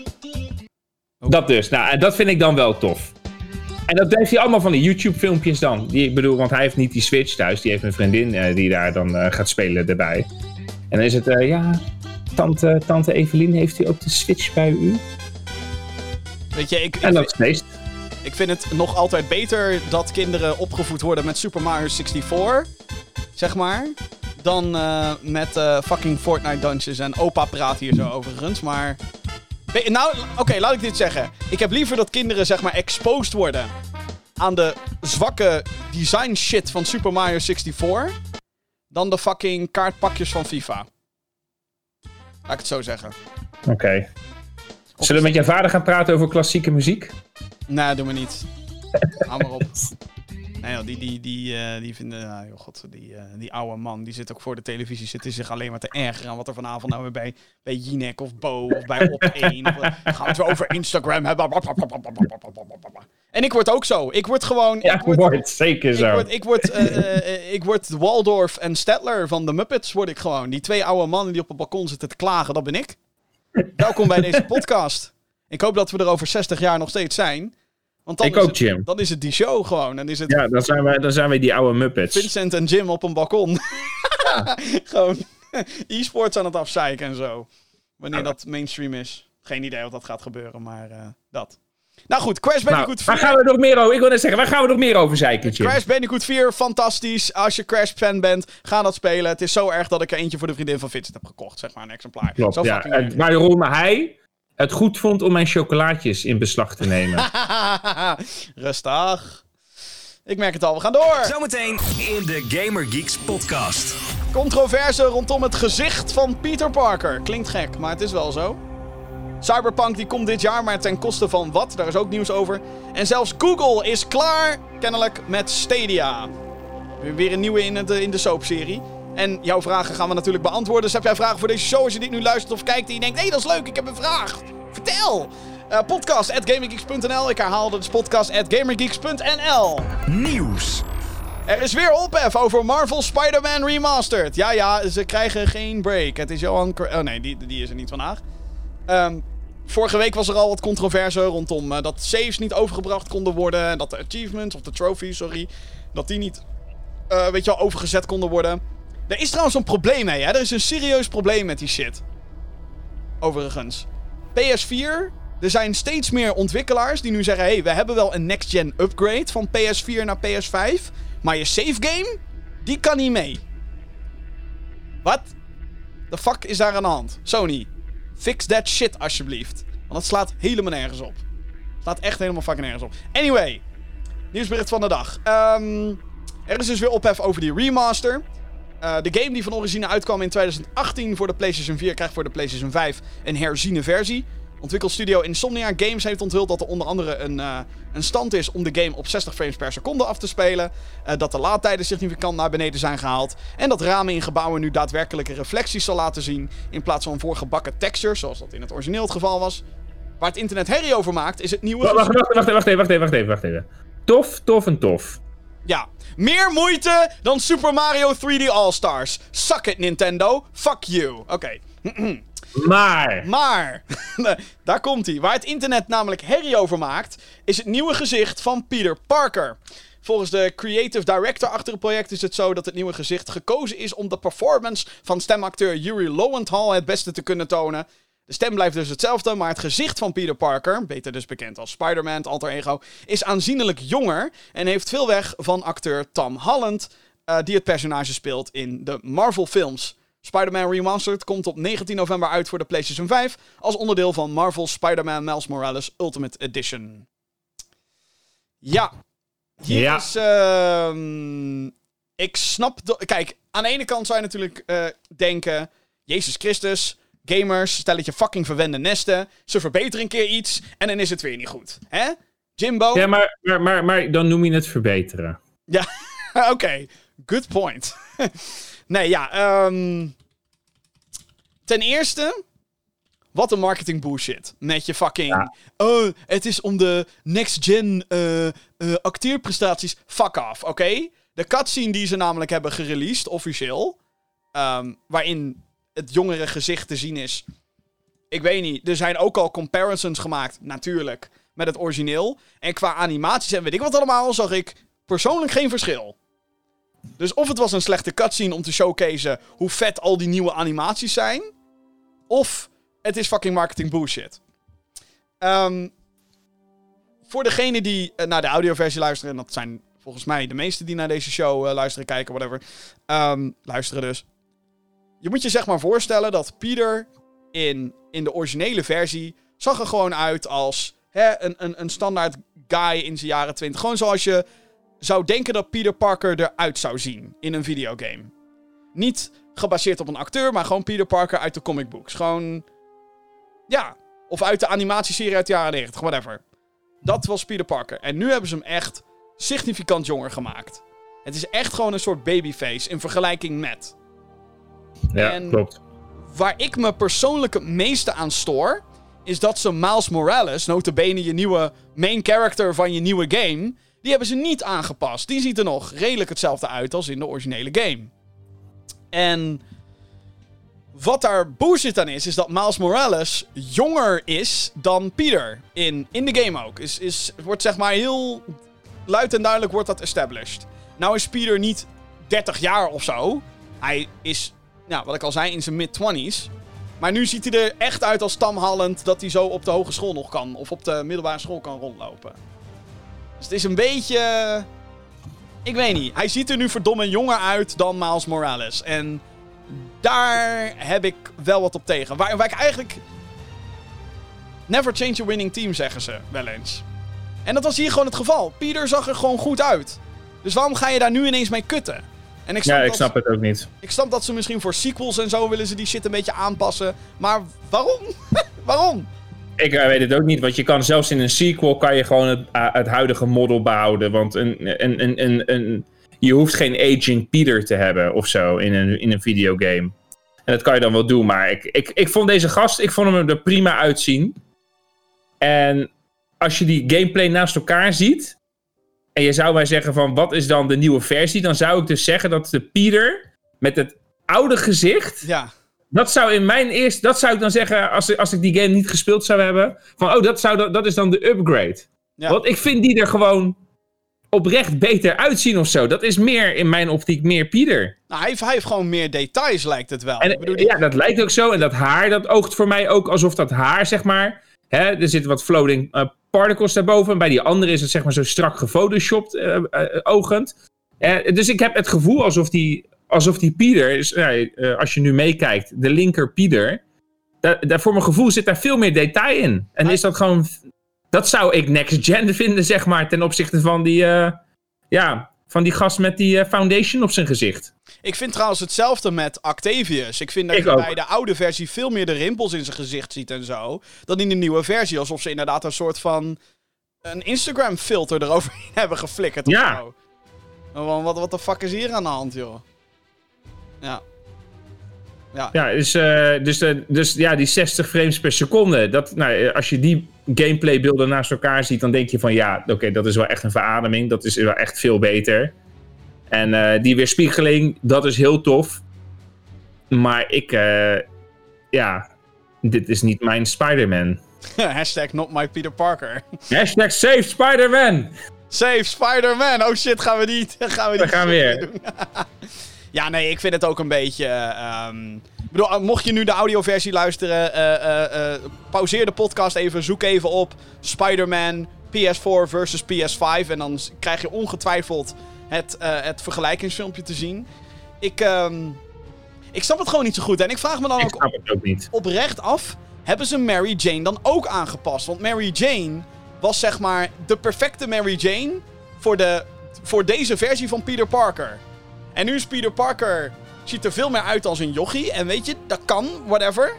Dat dus. Nou, en dat vind ik dan wel tof. En dat heeft hij allemaal van die YouTube-filmpjes dan. Die, ik bedoel, want hij heeft niet die Switch thuis. Die heeft een vriendin die daar dan gaat spelen erbij. En dan is het, uh, ja, tante, tante Evelien, heeft u ook de Switch bij u? Weet je, ik... En dat is Ik vind het nog altijd beter dat kinderen opgevoed worden met Super Mario 64. Zeg maar. dan eh, met eh, fucking Fortnite Dungeons. En opa praat hier zo overigens, maar... Nou, oké, laat ik dit zeggen. Ik heb liever dat kinderen, zeg maar, exposed worden aan de zwakke design shit van Super Mario 64... dan de fucking kaartpakjes van FIFA. Laat ik het zo zeggen. Oké. Zullen we met je vader gaan praten over klassieke muziek? Nee, doe maar niet. Hou maar op. Nee, joh, die, die, die, eh, die vinden... ah, joh, god, die, eh, die oude man, die zit ook voor de televisie... zit zich alleen maar te ergeren aan wat er vanavond nou weer bij, bij Jinek of Bo of bij Op1... of, eh, gaan we het weer over Instagram hebben. En ik word ook zo. Ik word gewoon... Ja, ik word, wordt zeker ik zo. word, ik word, eh, eh, ik word Waldorf en Stedtler van de Muppets, word ik gewoon. Die twee oude mannen die op het balkon zitten te klagen, dat ben ik. Welkom bij deze podcast. Ik hoop dat we er over 60 jaar nog steeds zijn. Want dan Ik is ook, het, Jim. Dan is het die show gewoon. Dan is het Ja, dan zijn, wij, dan zijn wij die oude Muppets. Vincent en Jim op een balkon. gewoon e-sports aan het afzeiken en zo. Wanneer dat mainstream is. Geen idee of dat gaat gebeuren, maar eh, dat. Nou goed, Crash Nou, Bandicoot 4. waar gaan we nog meer over? Ik wil net zeggen, waar gaan we nog meer over zeiken? Crash Bandicoot 4, fantastisch. Als je Crash-fan bent, ga dat spelen. Het is zo erg dat ik er eentje voor de vriendin van Vincent heb gekocht. Zeg maar, een exemplaar. Klopt, zo ja. En waarom hij het goed vond om mijn chocolaatjes in beslag te nemen. Rustig. Ik merk het al, we gaan door. Zometeen in de Gamer Geeks podcast. Controverse rondom het gezicht van Peter Parker. Klinkt gek, maar het is wel zo. Cyberpunk die komt dit jaar, maar ten koste van wat? Daar is ook nieuws over. En zelfs Google is klaar, kennelijk, met Stadia. Weer- Weer een nieuwe in, het, in de soapserie. En jouw vragen gaan we natuurlijk beantwoorden. Dus heb jij vragen voor deze show als je dit nu luistert of kijkt en je denkt... Hé, dat is leuk, ik heb een vraag. Vertel! Eh, podcast at gamergeeks.nl. Ik herhaal dat is podcast at gamergeeks.nl. Nieuws. Er is weer ophef over Marvel Spider-Man Remastered. Ja, ja, ze krijgen geen break. Het is Johan... Oh nee, die, die is er niet vandaag. Ehm, vorige week was er al wat controverse rondom eh, dat saves niet overgebracht konden worden. En dat de achievements, of de trophies, sorry, dat die niet, eh, weet je wel, overgezet konden worden. Er is trouwens een probleem mee, hè. Er is een serieus probleem met die shit. Overigens. PS4, er zijn steeds meer ontwikkelaars die nu zeggen... hey, we hebben wel een next-gen upgrade van PS4 naar PS5... maar je save game, die kan niet mee. Wat? The fuck is daar aan de hand? Sony, fix that shit alsjeblieft. Want het slaat helemaal nergens op. Slaat echt helemaal fucking nergens op. Anyway, nieuwsbericht van de dag. Ehm, er is dus weer ophef over die remaster. Eh, de game die van origine uitkwam in 2018 voor de PlayStation 4 krijgt voor de PlayStation 5 een herziene versie. Ontwikkelstudio Insomnia Games heeft onthuld dat er onder andere een, eh, een stand is om de game op 60 frames per seconde af te spelen. Eh, dat de laadtijden significant naar beneden zijn gehaald. En dat ramen in gebouwen nu daadwerkelijke reflecties zal laten zien. In plaats van voorgebakken textures, zoals dat in het origineel het geval was. Waar het internet herrie over maakt, is het nieuwe. Wacht, wacht, wacht, wacht, wacht even, wacht even, wacht even, wacht even. Tof, tof en tof. Ja, meer moeite dan Super Mario 3D All-Stars. Suck it, Nintendo. Fuck you. Oké. Maar, Maar, daar komt hij. Waar het internet namelijk herrie over maakt, is het nieuwe gezicht van Peter Parker. Volgens de creative director achter het project is het zo dat het nieuwe gezicht gekozen is om de performance van stemacteur Yuri Lowenthal het beste te kunnen tonen. De stem blijft dus hetzelfde, maar het gezicht van Peter Parker, beter dus bekend als Spider-Man, alter ego, is aanzienlijk jonger en heeft veel weg van acteur Tom Holland, eh, die het personage speelt in de Marvel films. Spider-Man Remastered komt op 19 november uit voor de PlayStation 5 als onderdeel van Marvel's Spider-Man Miles Morales Ultimate Edition. Ja. Hier Ja. is... ehm, ik snap... de- Kijk, aan de ene kant zou je natuurlijk eh, denken... Jezus Christus, gamers, stelletje fucking verwende nesten. Ze verbeteren een keer iets en dan is het weer niet goed. Hè? Jimbo? ja, maar, maar, maar, maar dan noem je het verbeteren. Ja, oké. Good point. nee, ja. ehm, ten eerste, wat een marketing bullshit. Met je fucking... Ja. Oh, het is om de next-gen eh, eh, acteerprestaties. Fuck off, oké? De cutscene die ze namelijk hebben gereleased, officieel... ehm, waarin het jongere gezicht te zien is... Ik weet niet. Er zijn ook al comparisons gemaakt, natuurlijk, met het origineel. En qua animaties en weet ik wat allemaal, zag ik persoonlijk geen verschil. Dus of het was een slechte cutscene om te showcasen hoe vet al die nieuwe animaties zijn. Of het is fucking marketing bullshit. Ehm, voor degene die eh, naar de audioversie luisteren, en dat zijn volgens mij de meesten die naar deze show eh, luisteren, kijken, whatever. Ehm, luisteren dus. je moet je zeg maar voorstellen dat Peter in, in de originele versie zag er gewoon uit als hè, een, een, een standaard guy in zijn jaren 20. Gewoon zoals je zou denken dat Peter Parker eruit zou zien in een videogame. Niet gebaseerd op een acteur, maar gewoon Peter Parker uit de comic books. Gewoon, ja, of uit de animatieserie uit de jaren 90, whatever. Dat was Peter Parker. En nu hebben ze hem echt significant jonger gemaakt. Het is echt gewoon een soort babyface in vergelijking met. Ja, En- klopt. Waar ik me persoonlijk het meeste aan stoor, is dat ze Miles Morales, notabene je nieuwe main character van je nieuwe game, die hebben ze niet aangepast. Die ziet er nog redelijk hetzelfde uit als in de originele game. En wat daar bullshit aan is, is dat Miles Morales jonger is dan Peter. In, in de game ook. Is, is, wordt zeg maar heel luid en duidelijk wordt dat established. Nou is Peter niet 30 jaar of zo. Hij is, nou, wat ik al zei, in zijn mid-20s. Maar nu ziet hij er echt uit als Tam Holland dat hij zo op de hogeschool nog kan. Of op de middelbare school kan rondlopen. Dus het is een beetje... Ik weet niet. Hij ziet er nu verdomme jonger uit dan Miles Morales. En daar heb ik wel wat op tegen. Waar, waar ik eigenlijk... Never change a winning team, zeggen ze wel eens. En dat was hier gewoon het geval. Peter zag er gewoon goed uit. Dus waarom ga je daar nu ineens mee kutten? En ik snap, Ja, ik dat, snap het ook niet. ik snap dat ze misschien voor sequels en zo willen ze die shit een beetje aanpassen. Maar waarom? waarom? Ik eh, weet het ook niet, want je kan zelfs in een sequel kan je gewoon het, eh, huidige model behouden. Want een, een, je hoeft geen Aging Peter te hebben of zo in een, in een videogame. En dat kan je dan wel doen, maar ik, ik, ik vond deze gast, ik vond hem er prima uitzien. En als je die gameplay naast elkaar ziet, en je zou mij zeggen van wat is dan de nieuwe versie, dan zou ik dus zeggen dat de Peter met het oude gezicht Ja. Dat zou in mijn eerste. Dat zou ik dan zeggen. Als, als ik die game niet gespeeld zou hebben. Van oh, dat, zou, dat is dan de upgrade. Ja. Want ik vind die er gewoon oprecht beter uitzien of zo. Dat is meer in mijn optiek meer Pieter. Nou, hij heeft, hij heeft gewoon meer details, lijkt het wel. En ik bedoel, die- ja, dat lijkt ook zo. En dat haar, dat oogt voor mij ook alsof dat haar, zeg maar. Hè, er zitten wat floating eh, particles daarboven. En bij die andere is het zeg maar zo strak gefotoshopt eh, ogend. Dus ik heb het gevoel alsof die, alsof die Pieter, is, eh, als je nu meekijkt, de linker Pieter. Daar, daar, voor mijn gevoel zit daar veel meer detail in. En is dat gewoon. Dat zou ik next gen vinden, zeg maar. Ten opzichte van die. eh, ja, van die gast met die eh, foundation op zijn gezicht. Ik vind trouwens hetzelfde met Octavius. Ik vind dat Ik je ook. bij de oude versie veel meer de rimpels in zijn gezicht ziet en zo. Dan in de nieuwe versie. Alsof ze inderdaad een soort van... Een Instagram filter eroverheen hebben geflikkerd of Ja. zo. Gewoon, Wat, wat de fuck is hier aan de hand, joh? Ja. Ja. Ja, dus, eh, dus, eh, dus ja, die 60 frames per seconde. Dat, nou, eh, als je die gameplaybeelden naast elkaar ziet, dan denk je van ja, oké, dat is wel echt een verademing. Dat is wel echt veel beter. En die weerspiegeling, dat is heel tof. Maar ik, ja, dit is niet mijn Spider-Man. Hashtag not my Peter Parker. Hashtag save Spider-Man! Save Spider-Man! Oh shit, gaan we niet. Gaan we, We niet gaan weer. ja, nee, ik vind het ook een beetje. ik bedoel, eh, mocht je nu de audioversie luisteren, eh, pauzeer de podcast even, zoek even op Spider-Man PS4 versus PS5. En dan krijg je ongetwijfeld het, het vergelijkingsfilmpje te zien. Ik, ehm, ik snap het gewoon niet zo goed. En ik vraag me dan ook ook niet. oprecht af, hebben ze Mary Jane dan ook aangepast? Want Mary Jane was zeg maar de perfecte Mary Jane voor, de, voor deze versie van Peter Parker. En nu is Peter Parker, ziet er veel meer uit als een jochie. En weet je, dat kan, whatever.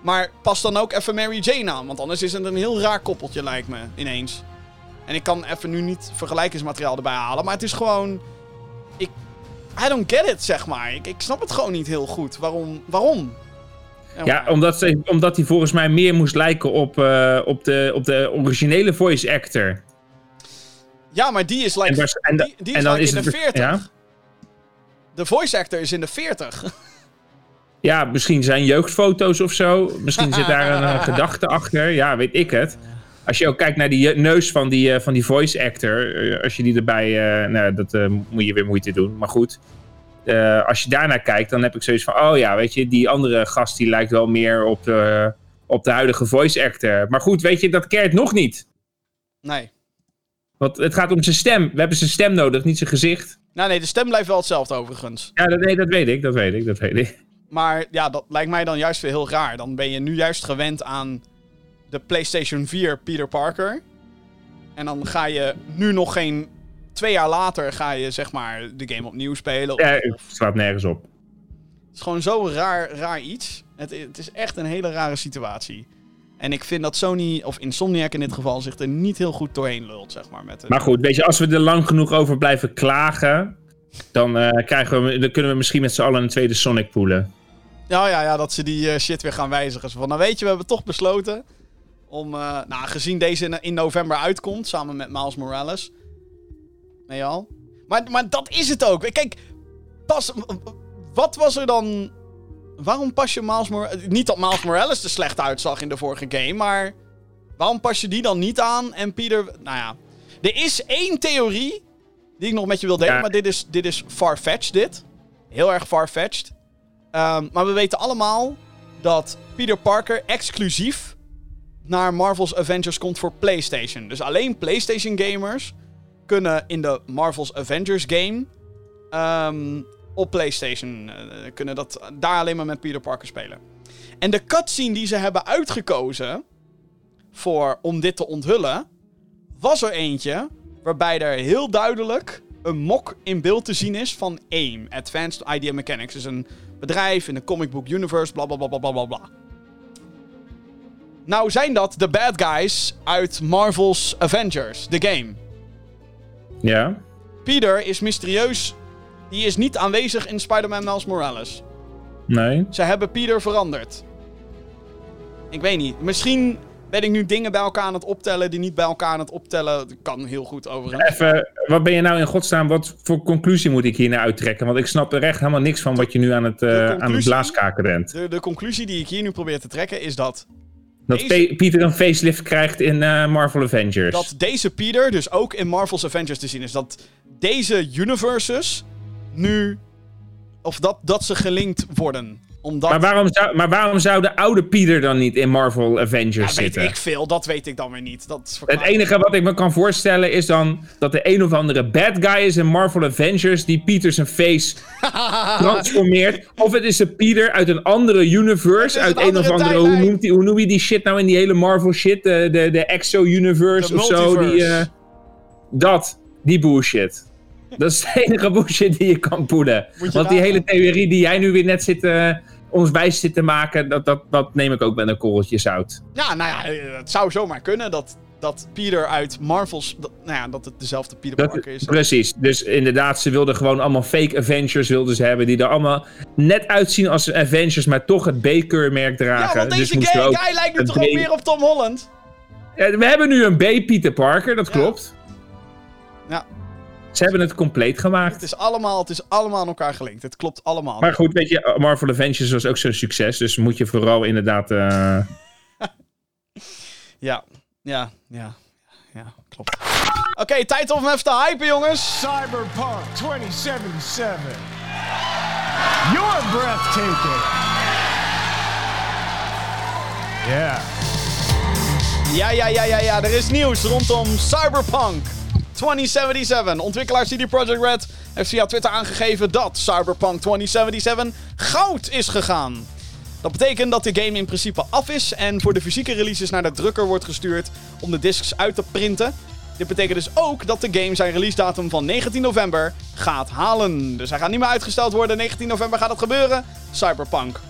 Maar pas dan ook even Mary Jane aan. Want anders is het een heel raar koppeltje, lijkt me, ineens. En ik kan even nu niet vergelijkingsmateriaal erbij halen. Maar het is gewoon... Ik... I don't get it, zeg maar. Ik, ik snap het gewoon niet heel goed. Waarom? Waarom? Ja, omdat, ze, omdat hij volgens mij meer moest lijken op, eh, op, de, op de originele voice actor. Ja, maar die is like, En, die, die is en dan like is in de 40. Ja? De voice actor is in de 40. Ja, misschien zijn jeugdfoto's of zo. Misschien zit daar een eh, gedachte achter. Ja, weet ik het. Als je ook kijkt naar die neus van die, eh, van die voice actor. eh, als je die erbij... nou, dat moet je weer moeite doen. Maar goed. Als je daarnaar kijkt, dan heb ik zoiets van... Oh ja, weet je, die andere gast die lijkt wel meer op de, op de huidige voice actor. Maar goed, weet je, dat keert nog niet. Nee. Want het gaat om zijn stem. We hebben zijn stem nodig, niet zijn gezicht. Nou nee, de stem blijft wel hetzelfde overigens. Ja, dat, nee, dat weet ik, dat weet ik, dat weet ik. Maar ja, dat lijkt mij dan juist weer heel raar. Dan ben je nu juist gewend aan de PlayStation 4 Peter Parker. En dan ga je nu nog geen. Twee jaar later ga je zeg maar de game opnieuw spelen. Ja, het slaat nergens op. Het is gewoon zo'n raar, raar iets. Het, het is echt een hele rare situatie. En ik vind dat Sony, of Insomniac in dit geval, zich er niet heel goed doorheen lult, zeg maar. Met het... Maar goed, weet je, als we er lang genoeg over blijven klagen, dan, eh, krijgen we, dan kunnen we misschien met z'n allen een tweede Sonic poelen. Ja, ja, ja, dat ze die eh, shit weer gaan wijzigen. Zo van, nou weet je, we hebben toch besloten om, eh, nou, gezien deze in, in, november uitkomt, samen met Miles Morales. Nee al. Maar, maar dat is het ook. Kijk, pas, wat was er dan waarom pas je Miles Morales... Niet dat Miles Morales er slecht uitzag in de vorige game, maar... Waarom pas je die dan niet aan en Peter... Nou ja. Er is één theorie die ik nog met je wil delen, maar dit is, dit is far-fetched, dit. Heel erg far-fetched. Um, maar we weten allemaal dat Peter Parker exclusief naar Marvel's Avengers komt voor PlayStation. Dus alleen PlayStation gamers kunnen in de Marvel's Avengers game um, op PlayStation uh, kunnen dat daar alleen maar met Peter Parker spelen. En de cutscene die ze hebben uitgekozen voor, om dit te onthullen, was er eentje waarbij er heel duidelijk een mok in beeld te zien is van AIM, Advanced Idea Mechanics. Dus een bedrijf in de comic book universe, bla bla bla bla bla bla. Nou zijn dat de bad guys uit Marvel's Avengers, de game. Ja. Peter is mysterieus die is niet aanwezig in Spider-Man Miles Morales. Nee. Ze hebben Peter veranderd. Ik weet niet. Misschien ben ik nu dingen bij elkaar aan het optellen die niet bij elkaar aan het optellen. Dat kan heel goed overigens. Even, wat ben je nou in godsnaam, wat voor conclusie moet ik hier naar uittrekken? Want ik snap er echt helemaal niks van wat je nu aan het, uh, aan het blaaskaken bent. De, de conclusie die ik hier nu probeer te trekken is dat... Dat deze, Peter een facelift krijgt in uh, Marvel Avengers. Dat deze Peter dus ook in Marvel's Avengers te zien is. Dat deze universes nu. Of dat, dat ze gelinkt worden. Omdat... Maar, waarom zou, maar waarom zou de oude Peter dan niet in Marvel Avengers ja, zitten? weet ik veel, dat weet ik dan weer niet. Dat het enige wat ik me kan voorstellen is dan dat de een of andere bad guy is in Marvel Avengers die Peter zijn face transformeert. Of het is een Peter uit een andere universe, uit een, of andere, hoe, noemt die, hoe noem je die shit nou in die hele Marvel shit? De, de, de Exo-universe of zo. Die, uh, dat, die bullshit. Dat is de enige bullshit die je kan poelen. Want die hele theorie die jij nu weer net zit, uh, ons wijs zit te maken, dat, dat, dat neem ik ook met een korreltje zout. Ja, nou ja, eh, het zou zomaar kunnen dat, dat Peter uit Marvel's, dat, nou ja, dat het dezelfde Peter Parker is. Precies, dus inderdaad, ze wilden gewoon allemaal fake Avengers wilden ze hebben, die er allemaal net uitzien als Avengers, maar toch het B-keurmerk dragen. Ja, want deze dus guy, guy lijkt nu toch ook meer op Tom Holland? Ja, we hebben nu een B-Peter Parker, dat klopt. Ja. Ze hebben het compleet gemaakt. Het is allemaal, het is allemaal aan elkaar gelinkt. Het klopt allemaal. Maar goed, weet je, Marvel Avengers was ook zo'n succes. Dus moet je vooral inderdaad... Uh... ja, ja, ja. Ja, klopt. Oké, okay, tijd om even te hypen, jongens. Cyberpunk 2077. You're breathtaking. Ja. Ja, ja, ja, ja, ja. Er is nieuws rondom Cyberpunk. 2077. Ontwikkelaar CD Projekt Red heeft via Twitter aangegeven dat Cyberpunk 2077 goud is gegaan. Dat betekent dat de game in principe af is en voor de fysieke releases naar de drukker wordt gestuurd om de discs uit te printen. Dit betekent dus ook dat de game zijn release datum van 19 november gaat halen. Dus hij gaat niet meer uitgesteld worden. 19 november gaat het gebeuren. Cyberpunk.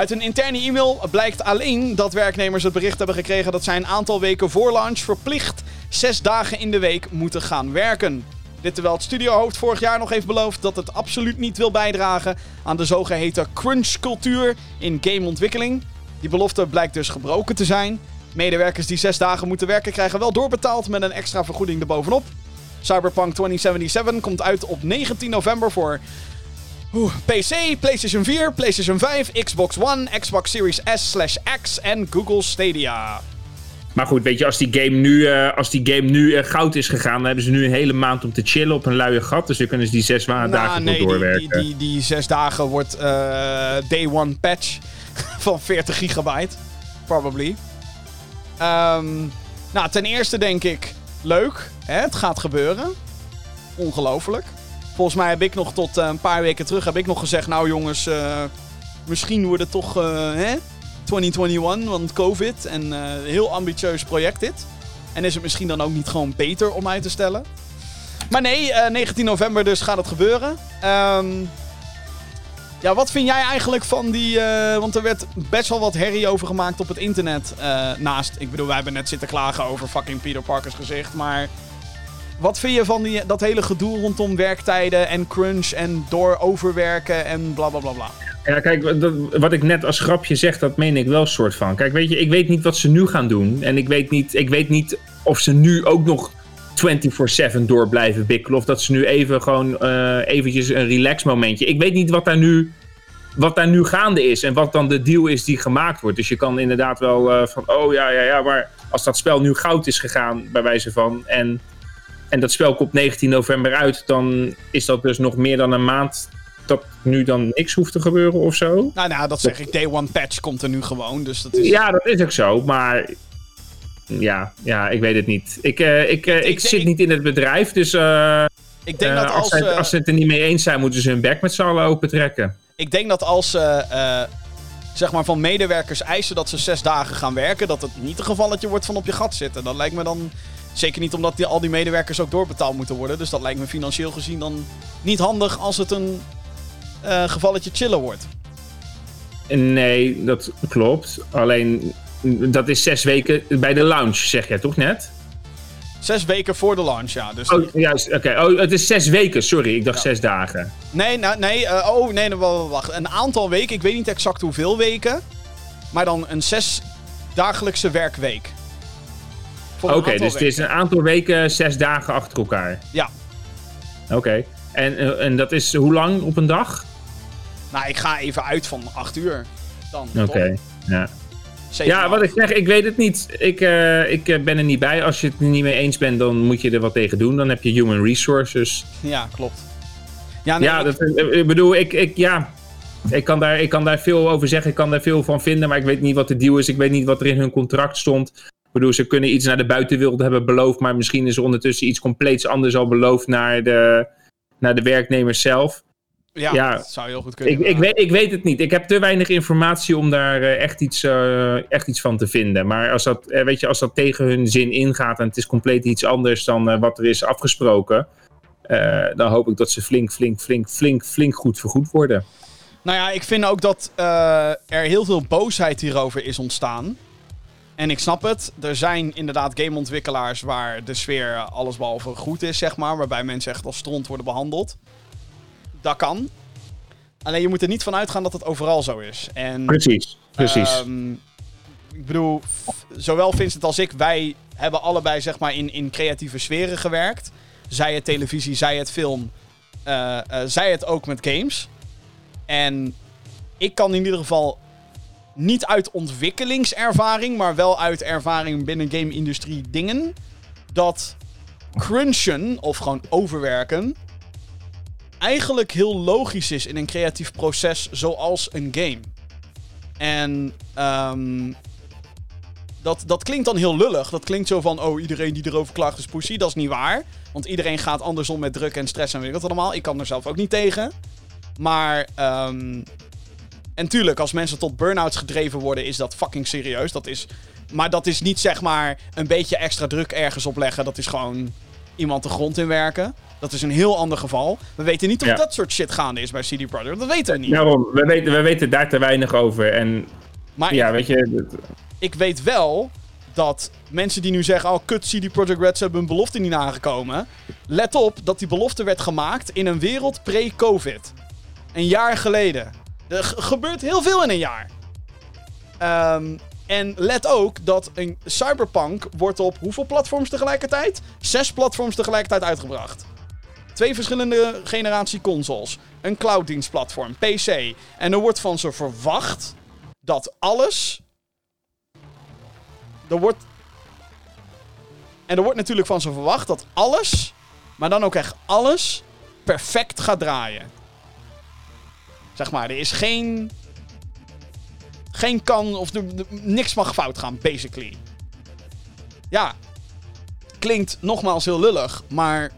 Uit een interne e-mail blijkt alleen dat werknemers het bericht hebben gekregen dat zij een aantal weken voor launch verplicht zes dagen in de week moeten gaan werken. Dit terwijl het studiohoofd vorig jaar nog heeft beloofd dat het absoluut niet wil bijdragen aan de zogeheten crunch-cultuur in gameontwikkeling. Die belofte blijkt dus gebroken te zijn. Medewerkers die zes dagen moeten werken krijgen wel doorbetaald met een extra vergoeding erbovenop. Cyberpunk 2077 komt uit op 19 november voor Oeh, PC, PlayStation 4, PlayStation 5, Xbox One, Xbox Series S slash X en Google Stadia. Maar goed, weet je, als die game nu, uh, als die game nu uh, goud is gegaan, dan hebben ze nu een hele maand om te chillen op een luie gat. Dus dan kunnen ze die zes nou, dagen nee, doorwerken. Die, die, die, die, zes dagen wordt uh, day one patch van 40 gigabyte. Probably. Um, nou, ten eerste denk ik, leuk. Hè? Het gaat gebeuren. Ongelooflijk. Volgens mij heb ik nog tot een paar weken terug heb ik nog gezegd... Nou jongens, misschien wordt het toch uh, hè? 2021, want COVID en uh, heel ambitieus project dit. En is het misschien dan ook niet gewoon beter om uit te stellen? Maar nee, 19 november dus gaat het gebeuren. Um, ja, wat vind jij eigenlijk van die... Want er werd best wel wat herrie over gemaakt op het internet. Naast, ik bedoel, wij hebben net zitten klagen over fucking Peter Parker's gezicht. Maar wat vind je van die, dat hele gedoe rondom werktijden en crunch en door overwerken en bla bla bla bla? Ja, kijk, wat ik net als grapje zeg, dat meen ik wel soort van. Kijk, weet je, ik weet niet wat ze nu gaan doen. En ik weet niet, ik weet niet of ze nu ook nog 24-7 door blijven bikkelen. Of dat ze nu even gewoon uh, eventjes een relax momentje. Ik weet niet wat daar nu wat daar nu gaande is en wat dan de deal is die gemaakt wordt. Dus je kan inderdaad wel uh, van, oh ja, ja, ja, maar als dat spel nu goud is gegaan, bij wijze van, en, en dat spel komt 19 november uit, dan is dat dus nog meer dan een maand dat nu dan niks hoeft te gebeuren of zo. Nou, nou dat zeg ik, day one patch komt er nu gewoon, dus dat is... Ja, dat is ook zo, maar ja, ja, ik weet het niet. Ik, uh, ik, uh, ik, zit niet in het bedrijf, dus uh, ik denk dat als, als, als, ze het er niet mee eens zijn, moeten ze hun bek met z'n allen open trekken. Ik denk dat als ze zeg maar van medewerkers eisen dat ze zes dagen gaan werken, dat het niet een gevalletje wordt van op je gat zitten. Dat lijkt me dan. Zeker niet omdat die, al die medewerkers ook doorbetaald moeten worden. Dus dat lijkt me financieel gezien dan niet handig als het een gevalletje chillen wordt. Nee, dat klopt. Alleen dat is zes weken bij de launch, zeg jij toch net? Zes weken voor de launch, ja. Dus oh, juist, oké. Oh, het is zes weken, sorry. Ik dacht zes dagen. Nee, nou, nee, uh, oh, nee, wacht. Een aantal weken, ik weet niet exact hoeveel weken. Maar dan een zes dagelijkse werkweek. Oké, dus het is een aantal weken, zes dagen achter elkaar. Ja. Oké. En, uh, en dat is hoe lang op een dag? Nou, ik ga even uit van acht uur. Dan. Oké, ja. Ja, wat ik zeg, ik weet het niet. Ik, uh, ik ben er niet bij. Als je het niet mee eens bent, dan moet je er wat tegen doen. Dan heb je human resources. Ja, klopt. Ja, nee, ja ik... Dat, ik bedoel, ik, ik, ja, ik, kan daar, ik kan daar veel over zeggen. Ik kan daar veel van vinden. Maar ik weet niet wat de deal is. Ik weet niet wat er in hun contract stond. Ik bedoel, ze kunnen iets naar de buitenwereld hebben beloofd. Maar misschien is er ondertussen iets compleets anders al beloofd naar de, naar de werknemers zelf. Ja, dat zou heel goed kunnen. Ik, ik, weet, ik weet het niet. Ik heb te weinig informatie om daar uh, echt, iets, uh, echt iets van te vinden. Maar als dat, uh, weet je, als dat tegen hun zin ingaat en het is compleet iets anders dan wat er is afgesproken, dan hoop ik dat ze flink, flink, flink, flink, flink goed vergoed worden. Nou ja, ik vind ook dat er heel veel boosheid hierover is ontstaan. En ik snap het. Er zijn inderdaad gameontwikkelaars waar de sfeer allesbehalve goed is, zeg maar. Waarbij mensen echt als stront worden behandeld dat kan. Alleen je moet er niet van uitgaan dat het overal zo is. En, precies, precies. Um, ik bedoel, zowel Vincent als ik, wij hebben allebei zeg maar in, in creatieve sferen gewerkt. Zij het televisie, zij het film, uh, uh, zij het ook met games. En ik kan in ieder geval niet uit ontwikkelingservaring, maar wel uit ervaring binnen game-industrie dingen, dat crunchen of gewoon overwerken eigenlijk heel logisch is in een creatief proces zoals een game. En um, dat, dat klinkt dan heel lullig. Dat klinkt zo van, oh, iedereen die erover klaagt is pussy. Dat is niet waar. Want iedereen gaat andersom met druk en stress en weet wat allemaal. Ik kan er zelf ook niet tegen. Maar, um, en tuurlijk, als mensen tot burn-outs gedreven worden, is dat fucking serieus. Dat is, maar dat is niet zeg maar een beetje extra druk ergens opleggen. Dat is gewoon iemand de grond in werken. Dat is een heel ander geval. We weten niet of dat soort shit gaande is bij CD Projekt. Dat weten we niet. Daarom, we weten, we weten daar te weinig over. En maar ja, ik, weet je... Ik weet wel dat mensen die nu zeggen... Oh, kut, CD Projekt Red, ze hebben hun belofte niet nagekomen. Let op dat die belofte werd gemaakt in een wereld pre-COVID. Een jaar geleden. Er gebeurt heel veel in een jaar. Um, en let ook dat een Cyberpunk wordt op hoeveel platforms tegelijkertijd? Zes platforms tegelijkertijd uitgebracht. Twee verschillende generatie consoles. Een clouddienstplatform, PC. En er wordt van ze verwacht dat alles. Er wordt. En er wordt natuurlijk van ze verwacht dat alles. Maar dan ook echt alles. perfect gaat draaien. Zeg maar, er is geen. Geen kan. of niks mag fout gaan, basically. Ja. Klinkt nogmaals heel lullig, maar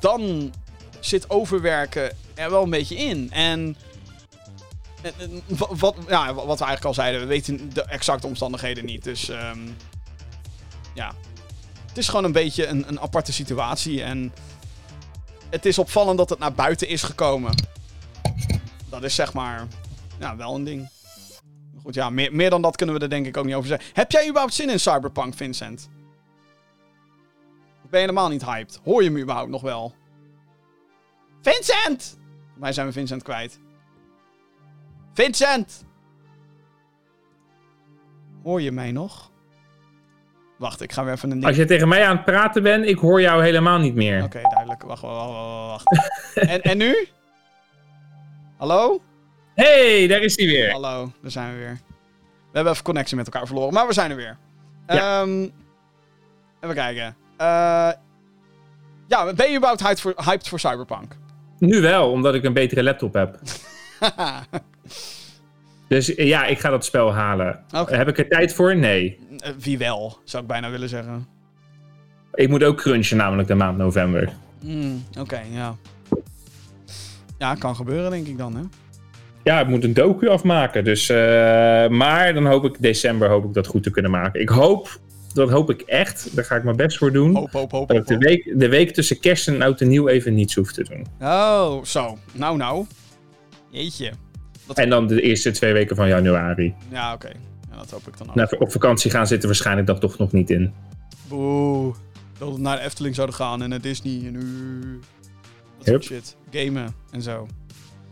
dan zit overwerken er wel een beetje in. En wat, ja, wat we eigenlijk al zeiden, we weten de exacte omstandigheden niet. Dus ehm, ja, het is gewoon een beetje een, een aparte situatie. En het is opvallend dat het naar buiten is gekomen. Dat is zeg maar ja, wel een ding. Goed, ja, meer, meer dan dat kunnen we er denk ik ook niet over zeggen. Heb jij überhaupt zin in Cyberpunk, Vincent? Of ben je helemaal niet hyped? Hoor je me überhaupt nog wel? Vincent! Wij zijn we Vincent kwijt. Vincent! Hoor je mij nog? Wacht, ik ga weer even een. Als je tegen mij aan het praten bent, ik hoor jou helemaal niet meer. Oké, duidelijk. Wacht, wacht, wacht. wacht. en, en nu? Hallo? hey, daar is hij weer. Hallo, daar zijn we weer. We hebben even connectie met elkaar verloren, maar we zijn er weer. Ja. Ehm, even kijken. Eh, ja, ben je überhaupt hyped voor, hyped voor Cyberpunk? Nu wel, omdat ik een betere laptop heb. Dus eh, ja, ik ga dat spel halen. Heb ik er tijd voor? Nee. Eh, Wie wel, zou ik bijna willen zeggen. Ik moet ook crunchen, namelijk de maand november. Hmm, Oké, ja. Ja, kan gebeuren denk ik dan, hè? Ja, ik moet een docu afmaken. Dus, eh, maar dan hoop ik december hoop ik dat goed te kunnen maken. Ik hoop, dat hoop ik echt. Daar ga ik mijn best voor doen. Hoop, hoop, hoop, dat ik de week, de week tussen kerst en oud en nieuw even niets hoef te doen. Oh, zo. Nou, nou. Jeetje. Dat... En dan de eerste twee weken van januari. Ja, oké. Ja, dat hoop ik dan ook. Nou, op vakantie gaan zit er waarschijnlijk dan toch nog niet in. Boe. Dat we naar de Efteling zouden gaan en naar Disney en nu. Dat Yep. shit. Gamen en zo.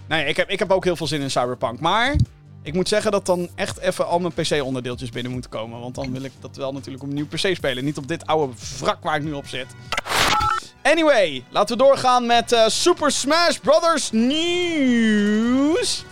Nee, ik heb, ik heb ook heel veel zin in Cyberpunk. Maar ik moet zeggen dat dan echt even al mijn PC-onderdeeltjes binnen moeten komen. Want dan wil ik dat wel natuurlijk op een nieuw PC spelen. Niet op dit oude wrak waar ik nu op zit. Anyway, laten we doorgaan met eh, Super Smash Bros. Nieuws.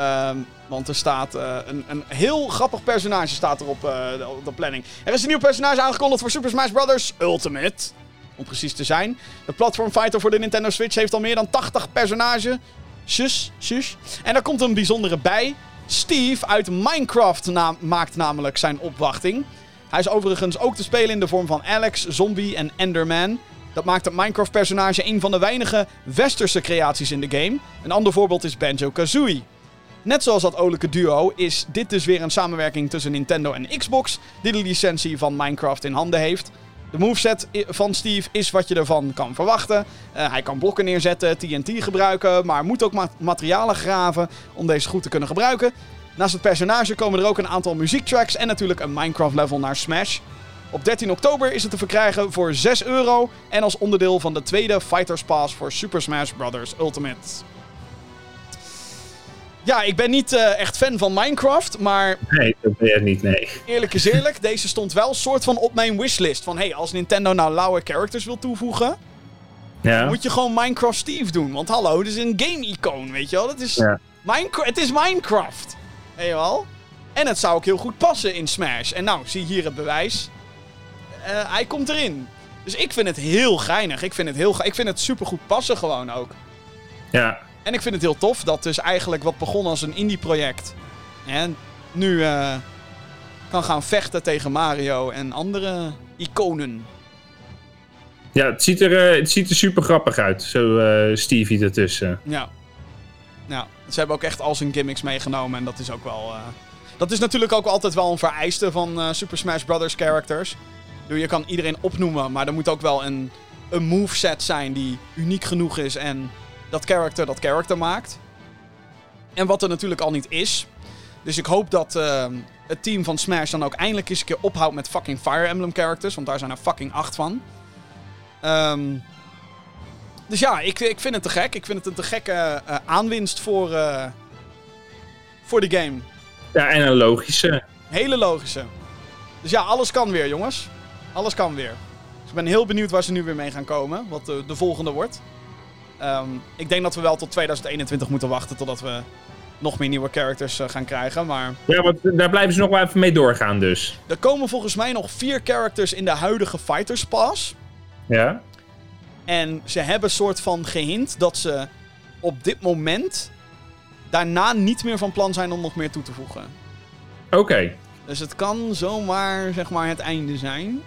Ehm, want er staat eh, een, een heel grappig personage staat er op, eh, de, op de planning. Er is een nieuw personage aangekondigd voor Super Smash Bros. Ultimate. Om precies te zijn. De platform fighter voor de Nintendo Switch heeft al meer dan 80 personages. Sus, sus. En daar komt een bijzondere bij. Steve uit Minecraft maakt namelijk zijn opwachting. Hij is overigens ook te spelen in de vorm van Alex, Zombie en Enderman. Dat maakt het Minecraft-personage een van de weinige westerse creaties in de game. Een ander voorbeeld is Banjo-Kazooie. Net zoals dat olijke duo is dit dus weer een samenwerking tussen Nintendo en Xbox, die de licentie van Minecraft in handen heeft. De moveset van Steve is wat je ervan kan verwachten. Eh, hij kan blokken neerzetten, TNT gebruiken, maar moet ook ma- materialen graven om deze goed te kunnen gebruiken. Naast het personage komen er ook een aantal muziektracks en natuurlijk een Minecraft-level naar Smash. Op 13 oktober is het te verkrijgen voor 6 euro en als onderdeel van de tweede Fighters Pass voor Super Smash Bros. Ultimate. Ja, ik ben niet eh, echt fan van Minecraft, maar Nee, dat ben je niet, nee. eerlijk is eerlijk, deze stond wel soort van op mijn wishlist. Van hey, als Nintendo nou lauwe characters wil toevoegen, Ja? moet je gewoon Minecraft Steve doen. Want hallo, dit is een game-icoon, weet je wel? Dat is Ja. Minecraft, het is Minecraft. Weet je wel? En het zou ook heel goed passen in Smash. En nou, zie hier het bewijs. Eh, hij komt erin. Dus ik vind het heel geinig. Ik vind het, heel ik vind het supergoed passen gewoon ook. Ja. En ik vind het heel tof dat dus eigenlijk wat begon als een indie-project... En nu eh, kan gaan vechten tegen Mario en andere iconen. Ja, het ziet er, eh, het ziet er super grappig uit. Zo eh Stevie ertussen. Ja. Ja, ze hebben ook echt al zijn gimmicks meegenomen en dat is ook wel... Dat is natuurlijk ook altijd wel een vereiste van Super Smash Bros. characters. Je kan iedereen opnoemen, maar er moet ook wel een, een moveset zijn die uniek genoeg is en dat character dat character maakt. En wat er natuurlijk al niet is. Dus ik hoop dat eh, het team van Smash dan ook eindelijk eens een keer ophoudt met fucking Fire Emblem characters, want daar zijn er fucking acht van. Ehm... Dus ja, ik, ik vind het te gek. Ik vind het een te gekke eh, aanwinst voor, eh, voor de game. Ja, en een logische. Hele logische. Dus ja, alles kan weer, jongens. Alles kan weer. Dus ik ben heel benieuwd waar ze nu weer mee gaan komen. Wat de, de volgende wordt. Ehm, ik denk dat we wel tot 2021 moeten wachten totdat we nog meer nieuwe characters eh, gaan krijgen. Maar Ja, want daar blijven ze nog wel even mee doorgaan dus. er komen volgens mij nog vier characters in de huidige Fighters Pass. Ja? En ze hebben soort van gehint dat ze op dit moment daarna niet meer van plan zijn om nog meer toe te voegen. Oké. Dus het kan zomaar zeg maar het einde zijn.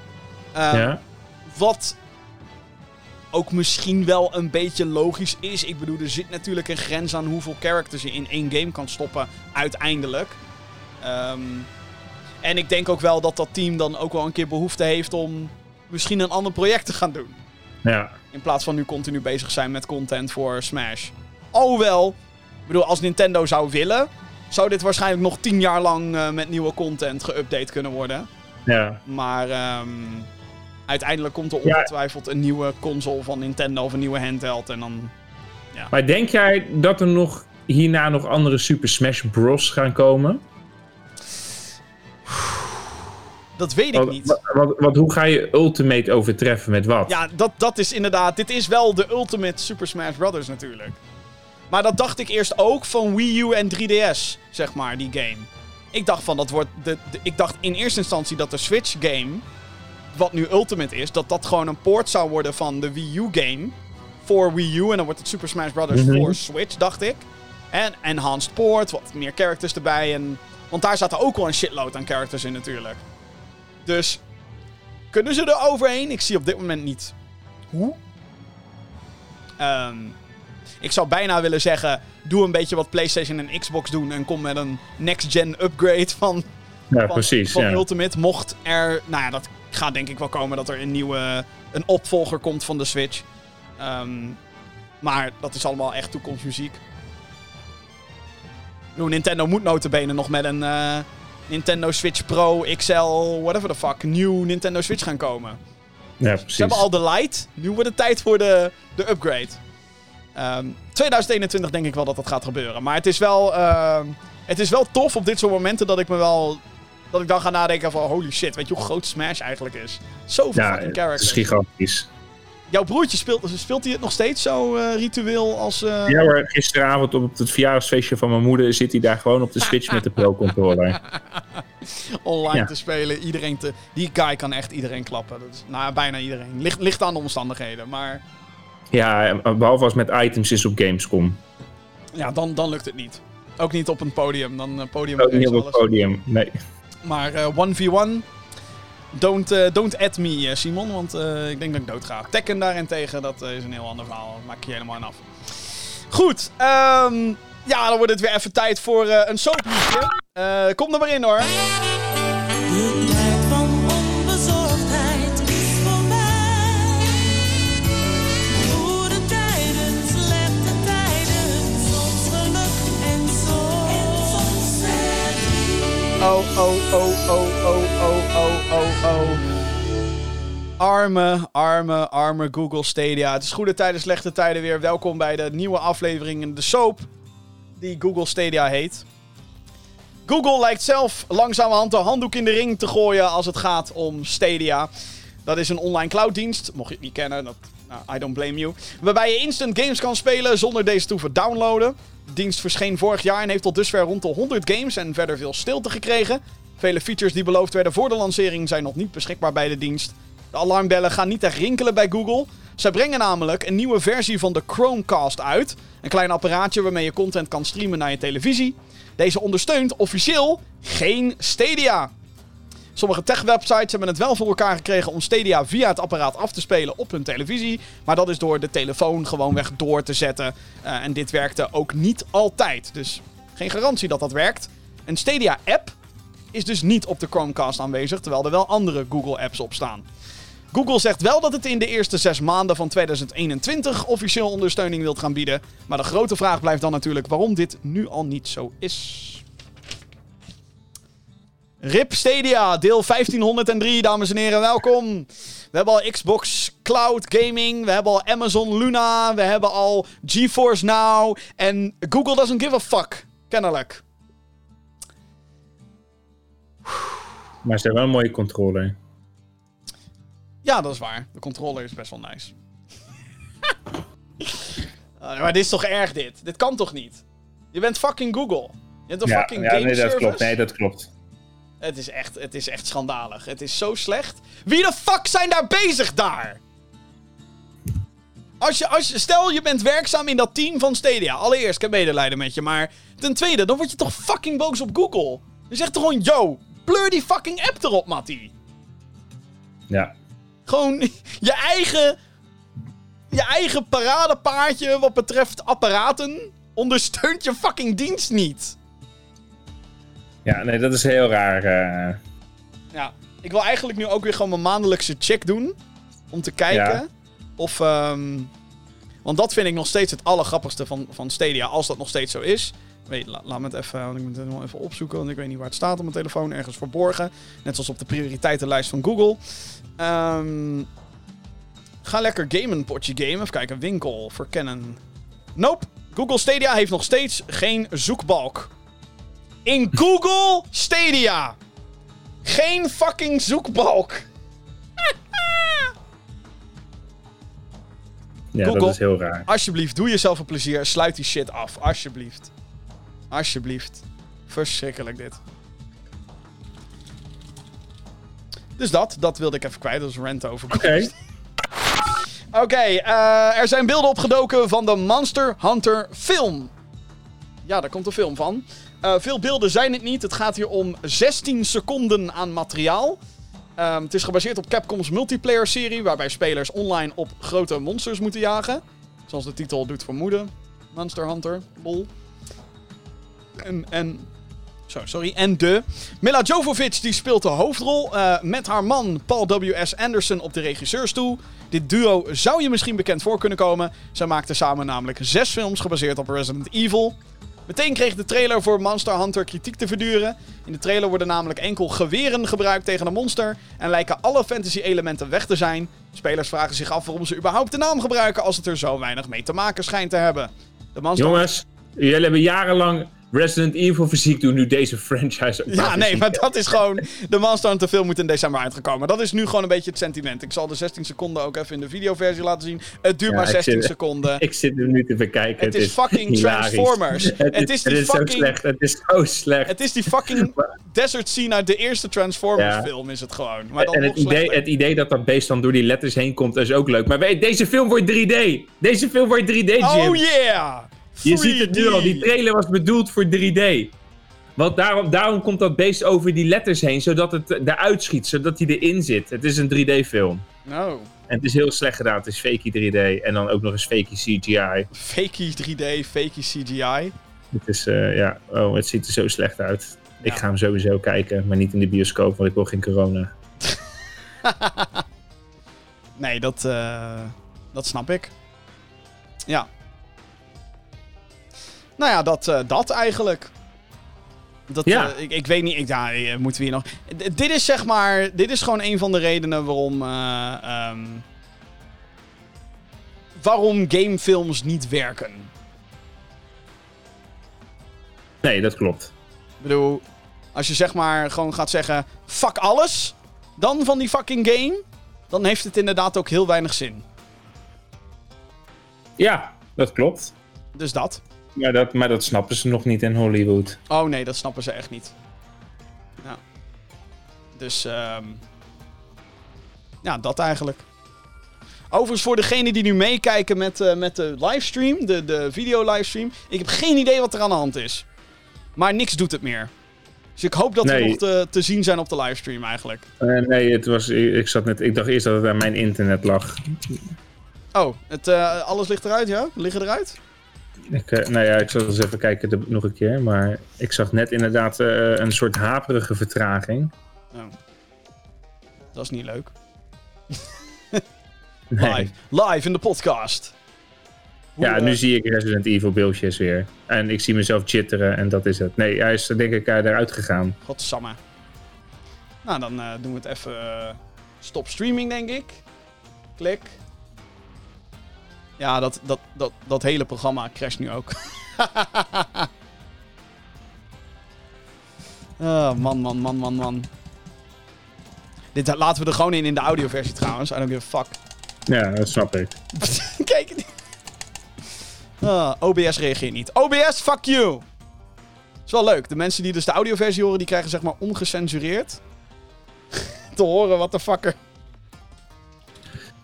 Eh, Ja. Wat ook misschien wel een beetje logisch is. Ik bedoel, er zit natuurlijk een grens aan hoeveel characters je in één game kan stoppen, uiteindelijk. Ehm, en ik denk ook wel dat dat team dan ook wel een keer behoefte heeft om misschien een ander project te gaan doen. Ja. In plaats van nu continu bezig zijn met content voor Smash. Alhoewel, ik bedoel, als Nintendo zou willen, zou dit waarschijnlijk nog tien jaar lang eh, met nieuwe content geüpdate kunnen worden. Ja. Maar ehm, uiteindelijk komt er ongetwijfeld een nieuwe console van Nintendo of een nieuwe handheld. En dan. Maar denk jij dat er nog hierna nog andere Super Smash Bros. gaan komen? Dat weet ik Wat, niet. wat, wat- wat- hoe ga je Ultimate overtreffen met wat? Ja, dat, dat is inderdaad. Dit is wel de Ultimate Super Smash Bros. natuurlijk. Maar dat dacht ik eerst ook van Wii U en 3DS, zeg maar, die game. Ik dacht van dat wordt. De, de- ik dacht in eerste instantie dat de Switch game, wat nu Ultimate is, dat dat gewoon een port zou worden van de Wii U game voor Wii U. En dan wordt het Super Smash Bros. Mhm. voor Switch, dacht ik. En enhanced port, wat meer characters erbij. En, want daar zaten ook wel een shitload aan characters in natuurlijk. Dus kunnen ze er overheen? Ik zie op dit moment niet hoe. Ehm, ik zou bijna willen zeggen: doe een beetje wat PlayStation en Xbox doen. En kom met een next-gen upgrade van, Ja, van, precies. van ja. Ultimate. Mocht er. Nou ja, dat gaat denk ik wel komen dat er een nieuwe. een opvolger komt van de Switch. Ehm, maar dat is allemaal echt toekomstmuziek. Bedoel, Nintendo moet notabene nog met een eh, Nintendo Switch Pro, XL, whatever the fuck, nieuw Nintendo Switch gaan komen. ja, precies. Ze hebben al de light. Nu wordt het tijd voor de, de upgrade. Ehm 2021 denk ik wel dat dat gaat gebeuren. Maar het is wel, ehm, het is wel tof op dit soort momenten dat ik me wel... Dat ik dan ga nadenken van holy shit, weet je hoe groot Smash eigenlijk is? Zoveel ja, fucking het characters. is gigantisch. Jouw broertje speelt, speelt hij het nog steeds zo eh, ritueel als... eh, Ja hoor, gisteravond op het verjaardagsfeestje van mijn moeder zit hij daar gewoon op de Switch met de Pro-controller. online Ja. te spelen. Iedereen te... Die guy kan echt iedereen klappen. Dat is, nou, bijna iedereen. Ligt, ligt aan de omstandigheden, maar... Ja, behalve als het met items is op Gamescom. Ja, dan, dan lukt het niet. Ook niet op een podium. Dan eh, podium Ook niet op het alles. podium. Nee. Maar eh, 1v1, don't, eh, don't add me, eh, Simon, want eh, ik denk dat ik dood ga. Tekken daarentegen, dat eh, is een heel ander verhaal. Daar maak je helemaal aan af. Goed, ehm, ja, dan wordt het weer even tijd voor eh, een soapnieuwtje. Eh kom er maar in hoor. Oh, oh, oh, oh, oh, oh, oh, oh, oh. Arme, arme, arme Google Stadia. Het is goede tijden, slechte tijden weer. Welkom bij de nieuwe aflevering in de soap die Google Stadia heet. Google lijkt zelf langzamerhand de handdoek in de ring te gooien als het gaat om Stadia. Dat is een online clouddienst, mocht je het niet kennen, dat, nou, I don't blame you. Waarbij je instant games kan spelen zonder deze te hoeven downloaden. De dienst verscheen vorig jaar en heeft tot dusver rond de 100 games en verder veel stilte gekregen. Vele features die beloofd werden voor de lancering zijn nog niet beschikbaar bij de dienst. De alarmbellen gaan niet echt rinkelen bij Google. Zij brengen namelijk een nieuwe versie van de Chromecast uit. Een klein apparaatje waarmee je content kan streamen naar je televisie. Deze ondersteunt officieel geen Stadia. Sommige tech-websites hebben het wel voor elkaar gekregen om Stadia via het apparaat af te spelen op hun televisie. Maar dat is door de telefoon gewoonweg door te zetten. Eh, en dit werkte ook niet altijd. Dus geen garantie dat dat werkt. Een Stadia-app is dus niet op de Chromecast aanwezig, terwijl er wel andere Google-apps op staan. Google zegt wel dat het in de eerste zes maanden van 2021 officieel ondersteuning wilt gaan bieden. Maar de grote vraag blijft dan natuurlijk waarom dit nu al niet zo is. RIP Stadia, deel 1503, dames en heren, welkom. We hebben al Xbox Cloud Gaming, we hebben al Amazon Luna, we hebben al GeForce Now en Google doesn't give a fuck, kennelijk. Maar ze hebben wel een mooie controller. Ja, dat is waar. De controller is best wel nice. Ah, maar dit is toch erg, dit? Dit kan toch niet? Je bent fucking Google. Je bent een Ja, fucking ja game nee, dat service. klopt. Nee, dat klopt. Het is, echt, het is echt schandalig. Het is zo slecht. Wie de fuck zijn daar bezig daar? Als je, als je, stel je bent werkzaam in dat team van Stadia. Allereerst, ik heb medelijden met je. Maar ten tweede, dan word je toch fucking boos op Google. Je zegt toch gewoon, yo, pleur die fucking app erop, Mattie. Ja. Gewoon je eigen. je eigen paradepaardje wat betreft apparaten ondersteunt je fucking dienst niet. Ja, nee, dat is heel raar. eh. Ja, ik wil eigenlijk nu ook weer gewoon mijn maandelijkse check doen. Om te kijken Ja. of... ehm, want dat vind ik nog steeds het allergrappigste van, van Stadia, als dat nog steeds zo is. Weet, la- laat me het even, want ik moet het nog even opzoeken, want ik weet niet waar het staat op mijn telefoon. Ergens verborgen. Net zoals op de prioriteitenlijst van Google. Ehm, ga lekker gamen, potje game. Even kijken, winkel, verkennen. Nope, Google Stadia heeft nog steeds geen zoekbalk. In Google Stadia! Geen fucking zoekbalk. ja, Google. dat is heel raar. Alsjeblieft, doe jezelf een plezier. Sluit die shit af. Alsjeblieft. Alsjeblieft. Verschrikkelijk dit. Dus dat, dat wilde ik even kwijt. Dat is rant over. Oké. Oké, eh, er zijn beelden opgedoken van de Monster Hunter film. Ja, daar komt een film van. Eh, veel beelden zijn het niet. Het gaat hier om 16 seconden aan materiaal. Ehm, het is gebaseerd op Capcom's multiplayer serie, waarbij spelers online op grote monsters moeten jagen. Zoals de titel doet vermoeden. Monster Hunter, lol. En, en zo, sorry. En de. Mila Jovovich die speelt de hoofdrol eh, met haar man Paul W.S. Anderson op de regisseurstoel. Dit duo zou je misschien bekend voor kunnen komen. Zij maakten samen namelijk zes films gebaseerd op Resident Evil. Meteen kreeg de trailer voor Monster Hunter kritiek te verduren. In de trailer worden namelijk enkel geweren gebruikt tegen een monster en lijken alle fantasy-elementen weg te zijn. Spelers vragen zich af waarom ze überhaupt de naam gebruiken als het er zo weinig mee te maken schijnt te hebben. De Monster Jongens, jullie hebben jarenlang Resident Evil fysiek doen, nu deze franchise ook Ja, nee, maar dat is gewoon. De Monster Hunter film moet in december uitgekomen. Dat is nu gewoon een beetje het sentiment. Ik zal de 16 seconden ook even in de videoversie laten zien. Het duurt Ja, maar ik 16 zit- seconden. Ik zit er nu te bekijken. Het is fucking hilarisch. Transformers. Het, Het is, is die het is fucking- zo slecht. Het is zo slecht. Het is die fucking desert scene uit de eerste Transformers Ja. film, is het gewoon. Maar dan en het idee, het idee dat dat beest dan door die letters heen komt, is ook leuk. Maar weet, deze film wordt 3D. Deze film wordt 3D, Jim. Oh yeah! Je ziet het nu al, 3D. die trailer was bedoeld voor 3D. Want daarom, daarom komt dat beest over die letters heen, zodat het eruit schiet, zodat hij erin zit. Het is een 3D-film. No. En het is heel slecht gedaan. Het is fakey 3D en dan ook nog eens fakey CGI. Fakey 3D, fakey CGI. Het is, eh, ja, oh, het ziet er zo slecht uit. Ik ga hem sowieso kijken, maar niet in de bioscoop, want ik wil geen corona. Nee, dat, eh, dat snap ik. Ja. Nou ja, dat, eh, dat eigenlijk. Dat, Ja. eh, ik, ik weet niet, ik, ja, eh, moeten we hier nog... D- dit is zeg maar, dit is gewoon een van de redenen waarom... eh, ehm, waarom gamefilms niet werken. Nee, dat klopt. Ik bedoel, als je zeg maar gewoon gaat zeggen... Fuck alles, dan van die fucking game... Dan heeft het inderdaad ook heel weinig zin. Ja, dat klopt. Dus dat. Maar dat, maar dat snappen ze nog niet in Hollywood. Oh nee, dat snappen ze echt niet. Ja. Dus, ehm ja, dat eigenlijk. Overigens, voor degenen die nu meekijken met, eh, met de livestream, de, de video-livestream. Ik heb geen idee wat er aan de hand is. Maar niks doet het meer. Dus ik hoop dat we nog te, te zien zijn op de livestream eigenlijk. Eh, nee, het was, ik, zat net, ik dacht eerst dat het aan mijn internet lag. Oh, het, eh, alles ligt eruit, ja? Liggen eruit? Ik, eh, nou ja, ik zal eens even kijken de- nog een keer. Maar ik zag net inderdaad eh, een soort haperige vertraging. Oh. Dat is niet leuk. Nee. Live. Live in de podcast. Hoe, Ja, eh, nu zie ik Resident Evil beeldjes weer. En ik zie mezelf chitteren en dat is het. Nee, hij is denk ik eh, eruit gegaan. Godsamme. Nou, dan eh, doen we het even eh, stop streaming, denk ik. Klik. Ja, dat, dat, dat, dat hele programma crasht nu ook. oh, man, man, man, man, man. Dit laten we er gewoon in in de audioversie trouwens. I don't give a fuck. Ja, dat snap ik. Kijk. Ah, OBS reageert niet. OBS, fuck you! Is wel leuk. De mensen die dus de audioversie horen, die krijgen zeg maar ongecensureerd te horen wat de fucker.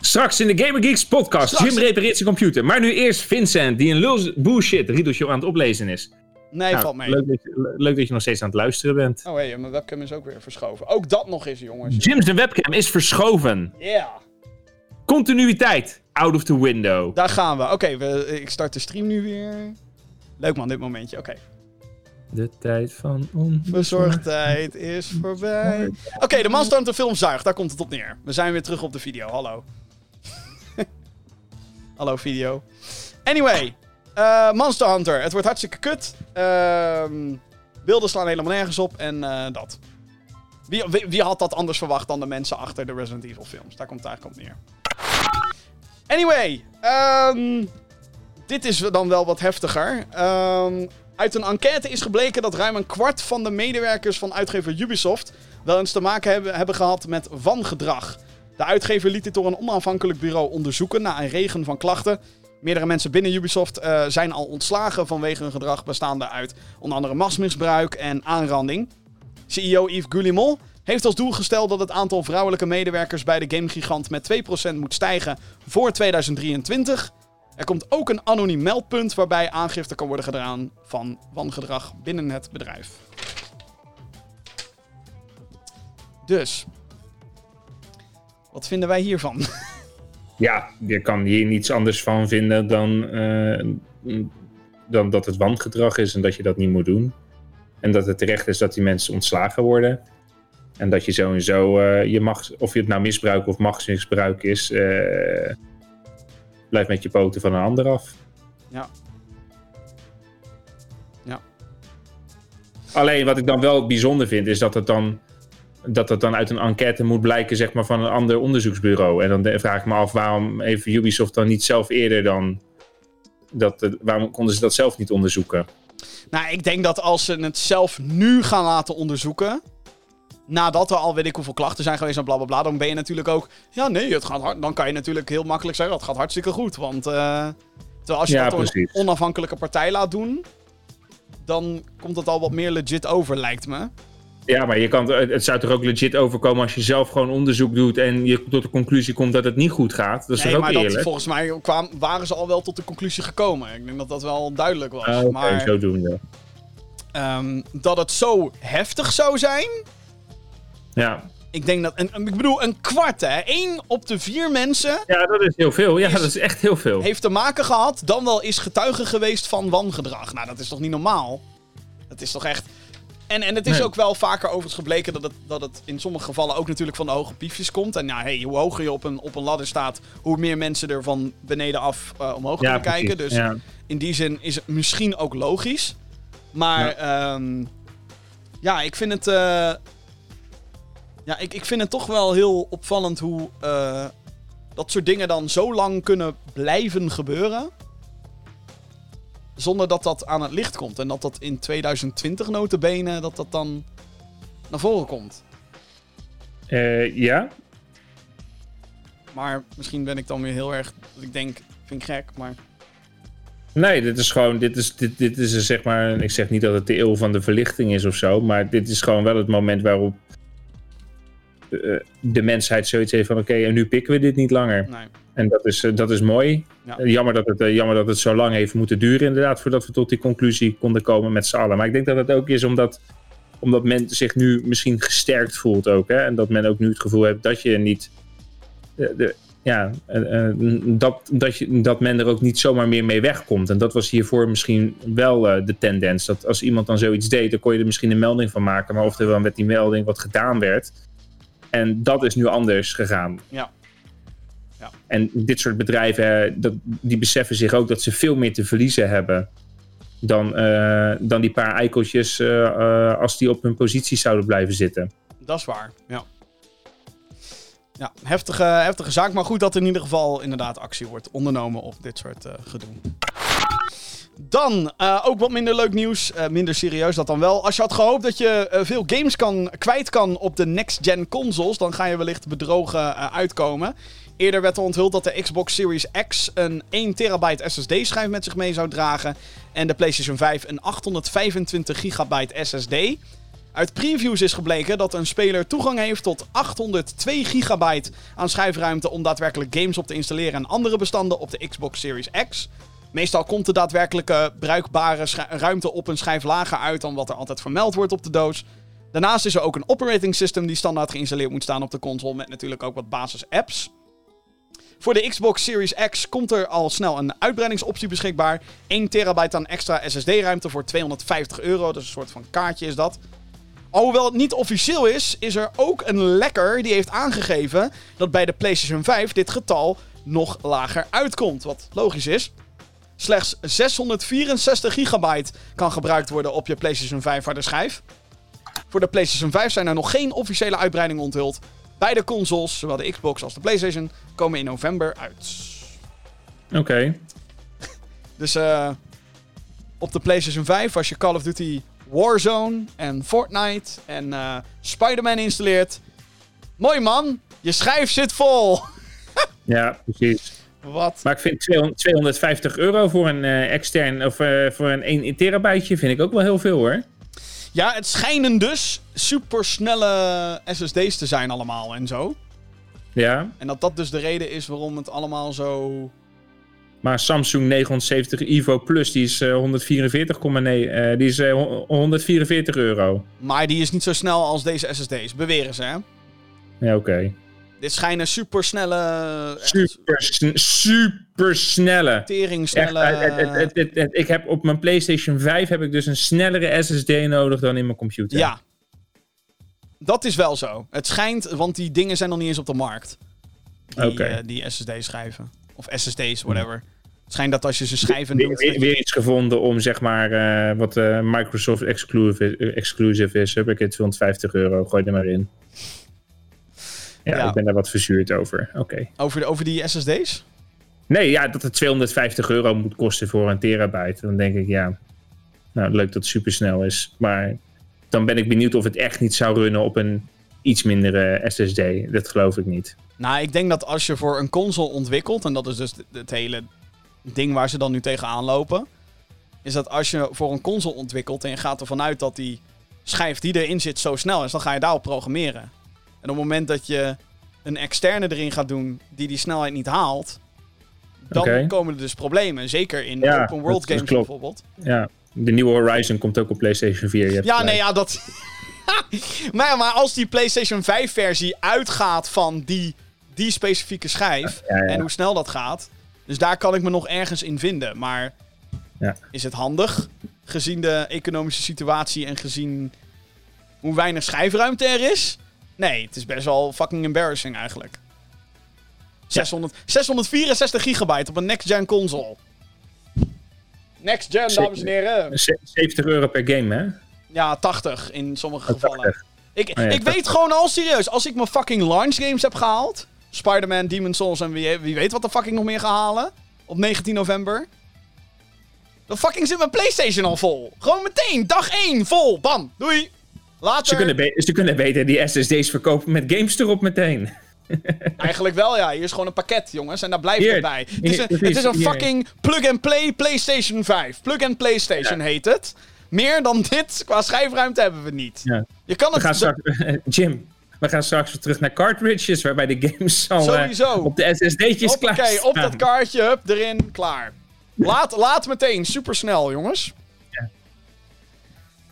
Straks in de Gamer Geeks podcast. Straks. Jim repareert zijn computer. Maar nu eerst Vincent, die een lul bullshit riedeltje aan het oplezen is. Nee, Nou, valt mee. leuk, dat je, leuk dat je nog steeds aan het luisteren bent. Oh hé, hey, mijn webcam is ook weer verschoven. Ook dat nog eens, jongens. Jim's de webcam is verschoven. Yeah. Continuïteit. Out of the window. Daar gaan we. Oké, ik start de stream nu weer. Leuk man, dit momentje. Oké. De tijd van onbezorgd. Bezorgdheid is voorbij. Oké, de Monster Hunter film zuigt. Daar komt het op neer. We zijn weer terug op de video. Hallo. Hallo video. Anyway. eh, Monster Hunter. Het wordt hartstikke kut. Ehm, beelden slaan helemaal nergens op. En eh, dat. Wie, wie, wie had dat anders verwacht dan de mensen achter de Resident Evil films? Daar komt het eigenlijk op neer. Anyway. ehm, dit is dan wel wat heftiger. Ehm, uit een enquête is gebleken dat ruim een kwart van de medewerkers van uitgever Ubisoft wel eens te maken hebben, hebben gehad met wangedrag. De uitgever liet dit door een onafhankelijk bureau onderzoeken na een regen van klachten. Meerdere mensen binnen Ubisoft eh, zijn al ontslagen vanwege hun gedrag bestaande uit onder andere machtsmisbruik en aanranding. CEO Yves Goulimont heeft als doel gesteld dat het aantal vrouwelijke medewerkers bij de gamegigant met 2% moet stijgen voor 2023. Er komt ook een anoniem meldpunt waarbij aangifte kan worden gedaan van wangedrag binnen het bedrijf. Dus, wat vinden wij hiervan? Ja, je kan hier niets anders van vinden dan, eh, dan dat het wangedrag is en dat je dat niet moet doen. En dat het terecht is dat die mensen ontslagen worden. En dat je sowieso eh, je mag, of je het nou misbruik of machtsmisbruik is, eh, blijf met je poten van een ander af. Ja. Ja. Alleen wat ik dan wel bijzonder vind, is dat het dan, dat het dan uit een enquête moet blijken zeg maar, van een ander onderzoeksbureau. En dan vraag ik me af waarom heeft Ubisoft dan niet zelf eerder dan. Dat, eh, waarom konden ze dat zelf niet onderzoeken? Nou, ik denk dat als ze het zelf nu gaan laten onderzoeken. Nadat er al weet ik hoeveel klachten zijn geweest en blablabla. Dan ben je natuurlijk ook. Ja, nee, het gaat hard. Dan kan je natuurlijk heel makkelijk zeggen: het gaat hartstikke goed. Want. eh, terwijl als je Ja, dat door een onafhankelijke partij laat doen. Dan komt het al wat meer legit over, lijkt me. Ja, maar je kan, het zou toch ook legit overkomen als je zelf gewoon onderzoek doet en je tot de conclusie komt dat het niet goed gaat. Dat is nee, toch ook maar dat, eerlijk? volgens mij kwam, waren ze al wel tot de conclusie gekomen. Ik denk dat dat wel duidelijk was. Ah, maar zodoende. ehm, dat het zo heftig zou zijn. Ja. Ik denk dat. En, ik bedoel, een kwart, hè? Eén op de vier mensen. ja, dat is heel veel. Ja, Is- dat is echt heel veel. heeft te maken gehad, dan wel is getuige geweest van wangedrag. Nou, dat is toch niet normaal? Dat is toch echt... En, en het is Nee. ook wel vaker overigens gebleken dat het, dat het in sommige gevallen ook natuurlijk van de hoge piefjes komt. En ja, hey, hoe hoger je op een, op een ladder staat, hoe meer mensen er van beneden af eh, omhoog ja, kunnen kijken. Dus Ja. in die zin is het misschien ook logisch. Maar ja, ja ik vind het. eh, ja, ik, ik vind het toch wel heel opvallend hoe eh, dat soort dingen dan zo lang kunnen blijven gebeuren. Zonder dat dat aan het licht komt. En dat dat in 2020 notabene, dat dat dan naar voren komt. Eh, ja, Maar misschien ben ik dan weer heel erg. Ik denk, vind ik gek, maar. Nee, dit is gewoon, dit is, dit, dit is zeg maar, ik zeg niet dat het de eeuw van de verlichting is of zo, maar dit is gewoon wel het moment waarop de mensheid zoiets heeft van, oké, en nu pikken we dit niet langer. Nee. En dat is, eh, dat is mooi. Ja. Eh, Jammer, dat het, eh, jammer dat het zo lang heeft moeten duren inderdaad, voordat we tot die conclusie konden komen met z'n allen. Maar ik denk dat het ook is omdat, omdat men zich nu misschien gesterkt voelt ook, hè, en dat men ook nu het gevoel heeft dat je niet... eh, de, ja, eh, eh, dat, dat, je, dat men er ook niet zomaar meer mee wegkomt. En dat was hiervoor misschien wel eh, de tendens. Dat als iemand dan zoiets deed, dan kon je er misschien een melding van maken. Maar of er dan met die melding wat gedaan werd. En dat is nu anders gegaan. Ja. Ja. En dit soort bedrijven, eh, dat, die beseffen zich ook dat ze veel meer te verliezen hebben. Dan, eh, dan die paar eikeltjes eh, als die op hun positie zouden blijven zitten. Dat is waar, ja. Ja, heftige, heftige zaak. Maar goed dat er in ieder geval inderdaad actie wordt ondernomen op dit soort gedoe. Dan eh, ook wat minder leuk nieuws. eh, minder serieus dat dan wel. Als je had gehoopt dat je eh, veel games kan, kwijt kan op de next-gen consoles, dan ga je wellicht bedrogen uitkomen. Eerder werd er onthuld dat de Xbox Series X een 1 terabyte SSD-schijf met zich mee zou dragen. En de PlayStation 5 een 825 gigabyte SSD. Uit previews is gebleken dat een speler toegang heeft tot 802 gigabyte aan schijfruimte om daadwerkelijk games op te installeren en andere bestanden op de Xbox Series X. Meestal komt de daadwerkelijke bruikbare ruimte op een schijf lager uit dan wat er altijd vermeld wordt op de doos. Daarnaast is er ook een operating system die standaard geïnstalleerd moet staan op de console met natuurlijk ook wat basis apps. Voor de Xbox Series X komt er al snel een uitbreidingsoptie beschikbaar. 1 terabyte aan extra SSD-ruimte voor 250 euro. Dus een soort van kaartje is dat. Alhoewel het niet officieel is, is er ook een lekker die heeft aangegeven dat bij de PlayStation 5 dit getal nog lager uitkomt. Wat logisch is. Slechts 664 gigabyte kan gebruikt worden op je PlayStation 5 harde schijf. Voor de PlayStation 5 zijn er nog geen officiële uitbreidingen onthuld. Beide consoles, zowel de Xbox als de PlayStation, komen in november uit. Oké. Dus eh, op de PlayStation 5, als je Call of Duty Warzone en Fortnite en eh, Spider-Man installeert. Mooi man, je schijf zit vol. Ja, precies. Wat? Maar ik vind 200 250 euro voor een eh, extern of eh, voor een 1 terabyteje vind ik ook wel heel veel hoor. Ja, het schijnen dus supersnelle SSD's te zijn allemaal en zo. Ja, En dat dat dus de reden is waarom het allemaal zo... maar Samsung 970 Evo Plus die is eh 144, nee, eh, die is eh, ho- 144 euro. Maar die is niet zo snel als deze SSD's, beweren ze hè. Ja, oké. Dit schijnen supersnelle... Super, sn- super snelle. Echt, Tering-snelle... het- ik heb op mijn PlayStation 5 heb ik dus een snellere SSD nodig dan in mijn computer. Ja. Dat is wel zo. Het schijnt, want die dingen zijn nog niet eens op de markt. Die, Oké. eh, die SSD-schijven. Of SSD's, whatever. Het schijnt dat als je ze schijven Weer, weer iets gevonden om zeg maar eh, wat eh, Microsoft exclusive, exclusive is. Heb ik het 250 euro, gooi er maar in. Ja, Ja. ik ben daar wat verzuurd over. Oké. Over, de, over die SSD's? Nee, ja, dat het 250 euro moet kosten voor een terabyte. Dan denk ik, ja, nou leuk dat het super snel is. Maar dan ben ik benieuwd of het echt niet zou runnen op een iets mindere SSD. Dat geloof ik niet. Nou, ik denk dat als je voor een console ontwikkelt... en dat is dus het- het hele ding waar ze dan nu tegenaan lopen... is dat als je voor een console ontwikkelt... en je gaat ervan uit dat die schijf die erin zit zo snel is... dan ga je daarop programmeren. En op het moment dat je een externe erin gaat doen... die die snelheid niet haalt... dan komen er dus problemen. Zeker in Ja, open world dat- games bijvoorbeeld. Ja, de nieuwe Horizon komt ook op PlayStation 4. je hebt Ja, gelijk. nee, ja, dat... maar, maar als die PlayStation 5 versie uitgaat van die, die specifieke schijf... Ja, ja. en hoe snel dat gaat... dus daar kan ik me nog ergens in vinden. Maar Ja. is het handig? Gezien de economische situatie en gezien hoe weinig schijfruimte er is? Nee, het is best wel fucking embarrassing eigenlijk. 600, 664 gigabyte op een next-gen console. Next-gen, dames en heren. Z- 70 euro per game, hè? Ja, 80 in sommige Oh, gevallen. 80. Ik, Oh ja, ik 80. weet gewoon al serieus, als ik mijn fucking launch games heb gehaald, Spider-Man, Demon's Souls en wie, wie weet wat de fucking nog meer ga halen, op 19 november, dan fucking zit mijn PlayStation al vol. Gewoon meteen, dag 1, vol, bam, doei. Later. Ze kunnen, ze kunnen beter die SSD's verkopen met games erop meteen. Eigenlijk wel, ja. Hier is gewoon een pakket, jongens. En daar blijft Hier, het bij. Het is een, het is een fucking plug-and-play PlayStation 5. Plug-and-PlayStation heet het. Meer dan dit qua schijfruimte hebben we niet. Ja. Je kan We het... gaan straks, Jim, we gaan straks weer terug naar cartridges, waarbij de games al eh, Sowieso. op de SSD'tjes klaar Oké, op dat kaartje, hup, erin, klaar. Laat, laat meteen, supersnel, jongens. Ja.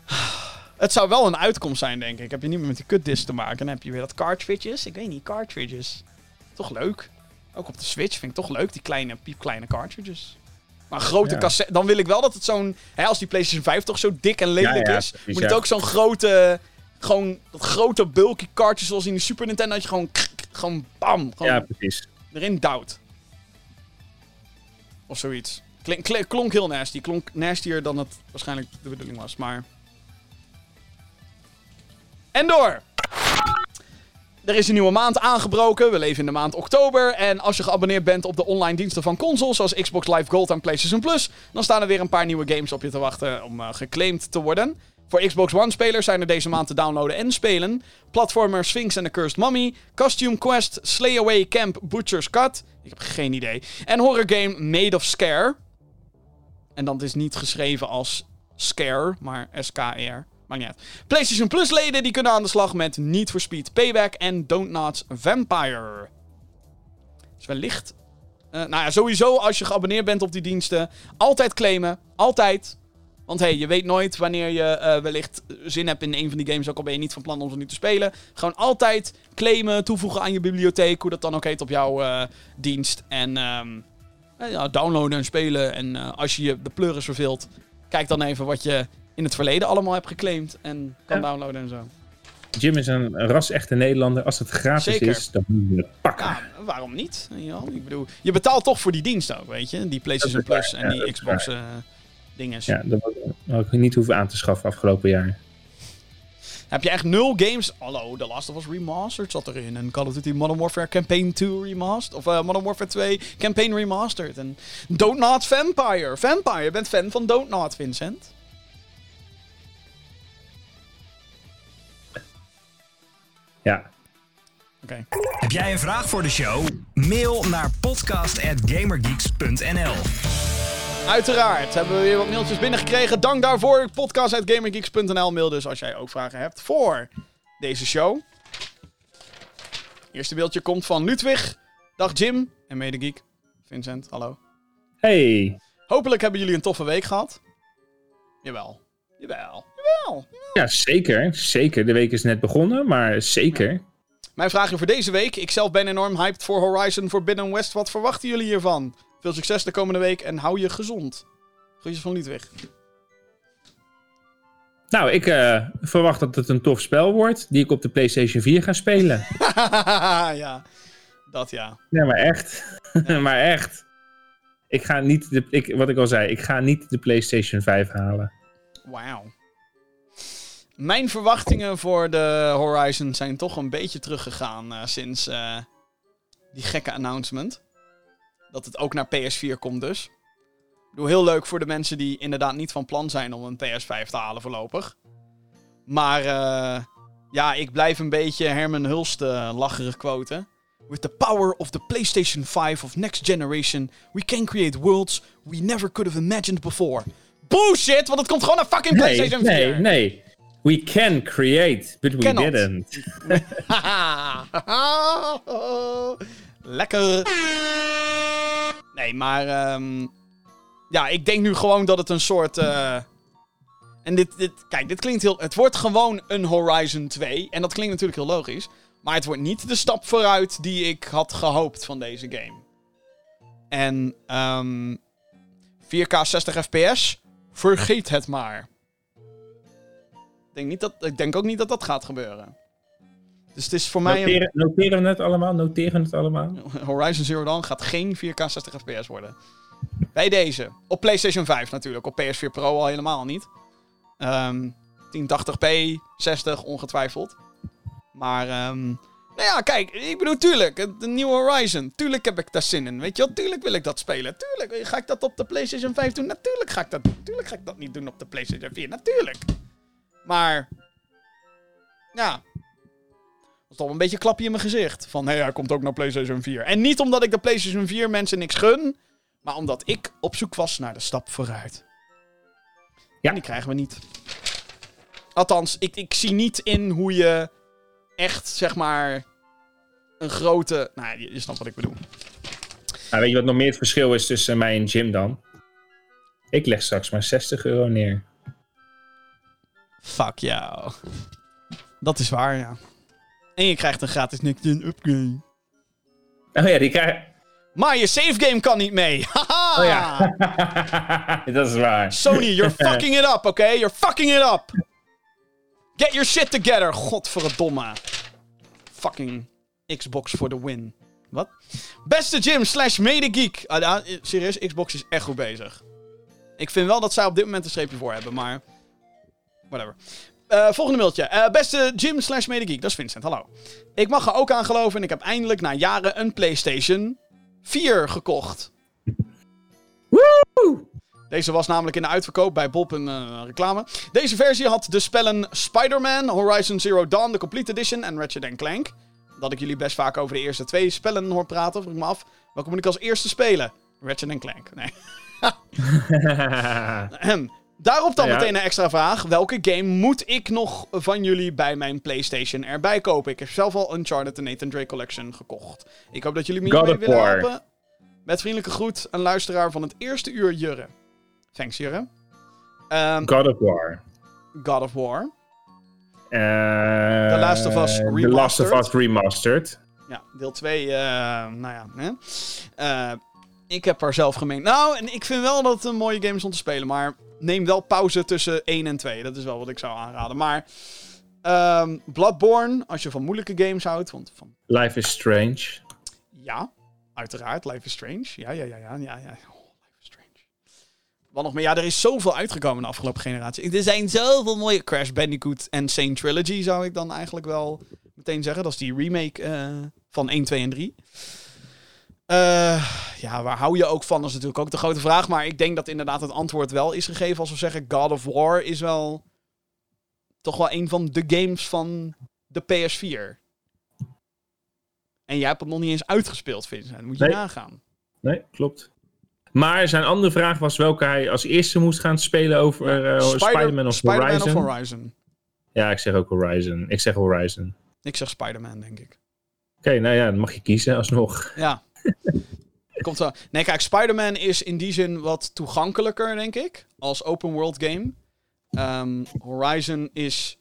Het zou wel een uitkomst zijn, denk ik. Heb je niet meer met die kutdisc te maken. Dan heb je weer dat cartridges. Ik weet niet, cartridges. Toch leuk. Ook op de Switch vind ik toch leuk, die kleine, piepkleine cartridges. Maar grote Ja. cassette... Dan wil ik wel dat het zo'n... Als die PlayStation 5 toch zo dik en lelijk Ja, ja, is... precies, moet het ook zo'n grote... Gewoon dat grote bulky cartridge zoals in de Super Nintendo... dat je gewoon... Gewoon bam! Gewoon Ja, precies. erin duwt. Of zoiets. Klink, kli- klonk heel nasty. Klonk nastier dan het waarschijnlijk de bedoeling was, maar... En door! Er is een nieuwe maand aangebroken. We leven in de maand oktober. En als je geabonneerd bent op de online diensten van consoles, zoals Xbox Live Gold en PlayStation Plus, dan staan er weer een paar nieuwe games op je te wachten om eh, geclaimd te worden. Voor Xbox One-spelers zijn er deze maand te downloaden en spelen. Platformer Sphinx and the Cursed Mummy, Costume Quest, Slay Away Camp Butcher's Cut. Ik heb geen idee. En horror game Made of Scare. En dat is niet geschreven als Scare, maar S-K-E-R. Maakt niet. PlayStation Plus leden die kunnen aan de slag met Need for Speed Payback en Don't Nots Vampire. Dus wellicht... eh, nou ja, sowieso als je geabonneerd bent op die diensten, altijd claimen. Altijd. Want hey, je weet nooit wanneer je eh, wellicht zin hebt in een van die games, ook al ben je niet van plan om ze nu te spelen. Gewoon altijd claimen, toevoegen aan je bibliotheek, hoe dat dan ook heet op jouw eh, dienst. En ehm, eh, ja, downloaden en spelen. En als je je de pleuris verveelt, kijk dan even wat je in het verleden allemaal hebt geclaimd en kan Ja. downloaden en zo. Jim is een ras-echte Nederlander. Als het gratis Zeker. is, dan moet je het pakken. Ja, waarom niet? Ja, ik bedoel, je betaalt toch voor die dienst ook, weet je? Die PlayStation Plus en ja, die Xbox eh dinges. Ja, dat had ik niet hoeven aan te schaffen afgelopen jaar. Heb je echt nul games? Hallo, The Last of Us Remastered zat erin. En Call of Duty Modern Warfare Campaign 2 Remastered. Of eh, Modern Warfare 2 Campaign Remastered. En Don't Not Vampire. Vampire, je bent fan van Don't Not, Vincent. Ja, Oké. Heb jij een vraag voor de show? Mail naar podcast.gamergeeks.nl Uiteraard hebben we weer wat mailtjes binnengekregen. Dank daarvoor. Podcast.gamergeeks.nl. Mail dus als jij ook vragen hebt voor deze show. Eerste mailtje komt van Ludwig. Dag Jim en medegeek. Vincent, hallo. hey. Hopelijk hebben jullie een toffe week gehad. Jawel. Jawel. Jawel. Ja, zeker. Zeker. De week is net begonnen, maar zeker. Mijn vragen voor deze week. Ik zelf ben enorm hyped voor Horizon Forbidden West. Wat verwachten jullie hiervan? Veel succes de komende week en hou je gezond. Groetjes van Ludwig. Nou, ik eh, verwacht dat het een tof spel wordt, die ik op de PlayStation 4 ga spelen. ja, dat ja. Ja, maar echt. maar echt. Ik ga niet, de, ik, wat ik al zei, ik ga niet de PlayStation 5 halen. Wauw. Mijn verwachtingen voor de Horizon zijn toch een beetje teruggegaan eh, sinds eh, die gekke announcement. Dat het ook naar PS4 komt dus. Ik bedoel, heel leuk voor de mensen die inderdaad niet van plan zijn om een PS5 te halen voorlopig. Maar eh, ja, ik blijf een beetje Herman Hulst lacherig quoten. With the power of the PlayStation 5 of next generation, we can create worlds we never could have imagined before. Bullshit, want het komt gewoon naar fucking Nee, PlayStation 4. nee, nee. We can create, but we Cannot. didn't. Lekker. Nee, maar. ehm, ja, ik denk nu gewoon dat het een soort. eh, en dit, dit. Kijk, dit klinkt heel. Het wordt gewoon een Horizon 2. En dat klinkt natuurlijk heel logisch. Maar het wordt niet de stap vooruit die ik had gehoopt van deze game. En. ehm 4K 60 FPS. Vergeet het maar. Ik denk, niet dat, ik denk ook niet dat dat gaat gebeuren. Dus het is voor mij een... Noteren, noteren we het allemaal? Noteren het allemaal? Horizon Zero Dawn gaat geen 4K 60 fps worden. Bij deze. Op PlayStation 5 natuurlijk. Op PS4 Pro al helemaal niet. Ehm 1080p, 60 ongetwijfeld. Maar, ehm nou ja, kijk, ik bedoel, tuurlijk, de nieuwe Horizon. Tuurlijk heb ik daar zin in, weet je wel. Tuurlijk wil ik dat spelen. Tuurlijk, ga ik dat op de PlayStation 5 doen? Natuurlijk ga ik dat doen. Tuurlijk ga ik dat niet doen op de PlayStation 4. Natuurlijk. Maar, ja, dat is toch een beetje een klapje in mijn gezicht. Van, hé, hij komt ook naar PlayStation 4. En niet omdat ik de PlayStation 4 mensen niks gun, maar omdat ik op zoek was naar de stap vooruit. Ja. En die krijgen we niet. Althans, ik, ik zie niet in hoe je echt, zeg maar, een grote... Nou, je, je snapt wat ik bedoel. Nou, weet je wat nog meer het verschil is tussen mij en Jim dan? Ik leg straks maar 60 euro neer. Fuck jou. Dat is waar, ja. En je krijgt een gratis next-gen upgrade. Oh ja, die krijg... Maar je save game kan niet mee. Haha! Oh ja. dat is waar. Sony, you're fucking it up, oké? You're fucking it up. Get your shit together. Godverdomme. Fucking Xbox for the win. Wat? Beste Jim slash medegeek. Ah, ah, serieus, Xbox is echt goed bezig. Ik vind wel dat zij op dit moment een streepje voor hebben, maar... Whatever. Eh, volgende mailtje. Eh, beste Jim slash medegeek. Dat is Vincent, hallo. Ik mag er ook aan geloven en ik heb eindelijk na jaren een PlayStation 4 gekocht. Deze was namelijk in de uitverkoop bij Bob een eh, reclame. Deze versie had de spellen Spider-Man, Horizon Zero Dawn, de Complete Edition en Ratchet Clank. Dat ik jullie best vaak over de eerste twee spellen hoor praten, vroeg ik me af. Welke moet ik als eerste spelen? Ratchet Clank. Nee. Daarop dan Ja. meteen een extra vraag. Welke game moet ik nog van jullie bij mijn PlayStation erbij kopen? Ik heb zelf al Uncharted de Nathan Drake Collection gekocht. Ik hoop dat jullie me hiermee willen War. helpen. Met vriendelijke groet, een luisteraar van het eerste uur Jurre. Thanks Jurre. Ehm, God of War. God of War. Eh, The Last of Us The Last of Remastered. Us Remastered. Ja, deel 2, eh, nou ja. Hè? Eh, ik heb er zelf gemeen. Nou, en ik vind wel dat het een mooie game is om te spelen. Maar neem wel pauze tussen 1 en 2. Dat is wel wat ik zou aanraden. Maar ehm, Bloodborne, als je van moeilijke games houdt. Want van, Life is Strange. ja, uiteraard. Life is Strange. Ja, ja, ja, ja. ja, ja. Oh, Life is Strange. Wat nog meer? Ja, er is zoveel uitgekomen de afgelopen generatie. Er zijn zoveel mooie Crash Bandicoot en Sane Trilogy, zou ik dan eigenlijk wel meteen zeggen. Dat is die remake eh, van 1, 2 en 3. Eh, ja, waar hou je ook van? Dat is natuurlijk ook de grote vraag. Maar ik denk dat inderdaad het antwoord wel is gegeven als we zeggen... God of War is wel toch wel een van de games van de PS4. En jij hebt het nog niet eens uitgespeeld, Vincent. Moet je Nee. nagaan. Nee, klopt. Maar zijn andere vraag was welke hij als eerste moest gaan spelen over Spider- Spider-Man of Spider-Man Horizon. of Horizon. Ja, ik zeg ook Horizon. Ik zeg Horizon. Ik zeg Spider-Man, denk ik. Oké, nou ja, dan mag je kiezen alsnog. Ja. Komt wel. Nee, kijk, Spider-Man is in die zin wat toegankelijker, denk ik. Als open world game. Ehm, Horizon is,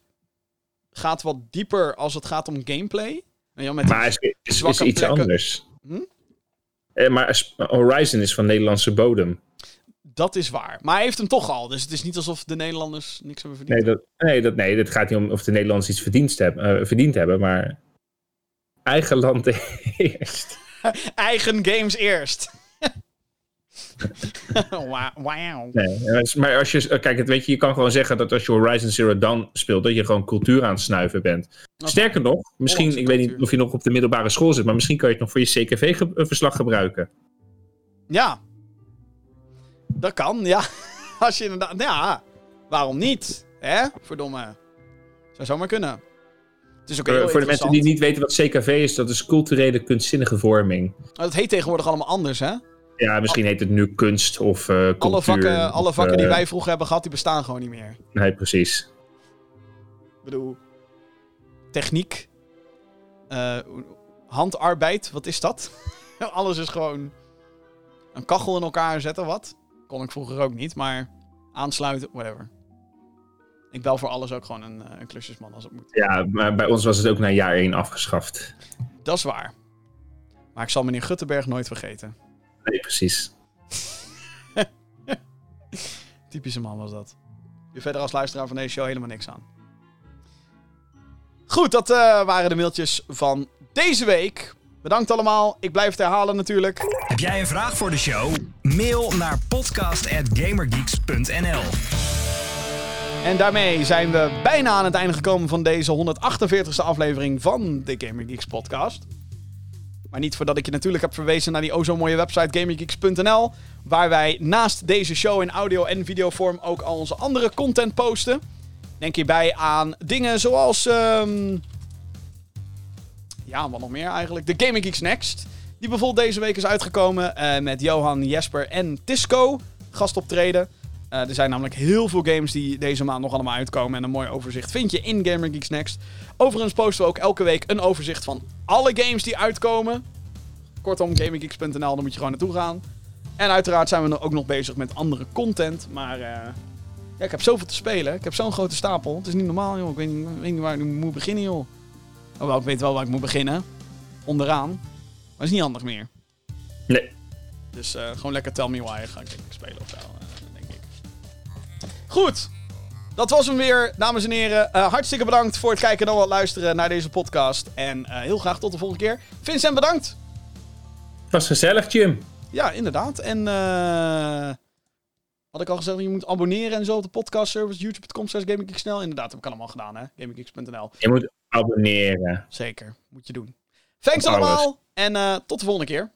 gaat wat dieper als het gaat om gameplay. Wel, met Maar is, is, iets anders. Hm? Eh, maar Horizon is van Nederlandse bodem. Dat is waar. Maar hij heeft hem toch al. Dus het is niet alsof de Nederlanders niks hebben verdiend. Nee, dat, nee, dat, nee, dat gaat niet om of de Nederlanders iets verdiend, hebben, eh, verdiend hebben, maar eigen land eerst. Eigen games eerst. Wa- Wauw. Nee, maar- als je, kijk, het weet je, je kan gewoon zeggen dat als je Horizon Zero Dawn speelt, dat je gewoon cultuur aan het snuiven bent. Sterker nog, misschien, Hollandse ik weet niet of je nog op de middelbare school zit, maar misschien kan je het nog voor je CKV-verslag gebruiken. Ja. Dat kan, ja. Als je inderdaad... Ja, waarom niet? Hè? Verdomme. Zou zomaar kunnen. Het is ook heel Voor, voor de mensen die niet weten wat CKV is, dat is culturele kunstzinnige vorming. Dat heet tegenwoordig allemaal anders, hè? Ja, misschien heet het nu kunst of eh cultuur. Alle vakken, alle vakken die eh, wij vroeger hebben gehad, die bestaan gewoon niet meer. Nee, precies. Ik bedoel... Techniek. eh, handarbeid, wat is dat? Alles is gewoon... Een kachel in elkaar zetten, wat? Kon ik vroeger ook niet, maar... Aansluiten, whatever. Ik bel voor alles ook gewoon een, eh, een klusjesman als het moet. Ja, maar bij ons was het ook na jaar 1 afgeschaft. Dat is waar. Maar ik zal meneer Guttenberg nooit vergeten. Nee, precies. Typische man was dat. Je verder als luisteraar van deze show helemaal niks aan. Goed, dat eh, waren de mailtjes van deze week. Bedankt allemaal. Ik blijf het herhalen natuurlijk. Heb jij een vraag voor de show? Mail naar podcast.gamergeeks.nl En daarmee zijn we bijna aan het einde gekomen van deze 148e aflevering van de Gamer Geeks podcast. Maar niet voordat ik je natuurlijk heb verwezen naar die o zo mooie website gamergeeks.nl. Waar wij naast deze show in audio en videovorm ook al onze andere content posten. Denk hierbij aan dingen zoals... ehm, ja, wat nog meer eigenlijk. De Gaming Geeks Next. Die bijvoorbeeld deze week is uitgekomen eh, met Johan, Jesper en Tisco. Gastoptreden. Eh, er zijn namelijk heel veel games die deze maand nog allemaal uitkomen. En een mooi overzicht vind je in Gamer Geeks Next. Overigens posten we ook elke week een overzicht van alle games die uitkomen. Kortom, gaminggeeks.nl, daar moet je gewoon naartoe gaan. En uiteraard zijn we ook nog bezig met andere content. Maar eh, ja, ik heb zoveel te spelen. Ik heb zo'n grote stapel. Het is niet normaal, joh. Ik weet niet, ik weet niet waar ik nu moet beginnen, joh. Hoewel, ik weet wel waar ik moet beginnen. Onderaan. Maar het is niet handig meer. Nee. Dus eh, gewoon lekker Tell Me Why ga ik spelen of zo. Goed. Dat was hem weer, dames en heren. Eh, hartstikke bedankt voor het kijken en het luisteren naar deze podcast. En eh, heel graag tot de volgende keer. Vincent, bedankt. Het was gezellig, Jim. Ja, inderdaad. En eh had ik al gezegd, je moet abonneren en zo op de podcast service. YouTube.com slash GamingGeeksNL. Inderdaad, heb ik allemaal gedaan, hè. GamingGeeks.nl. Je moet abonneren. Zeker, moet je doen. Thanks allemaal. En tot de volgende keer.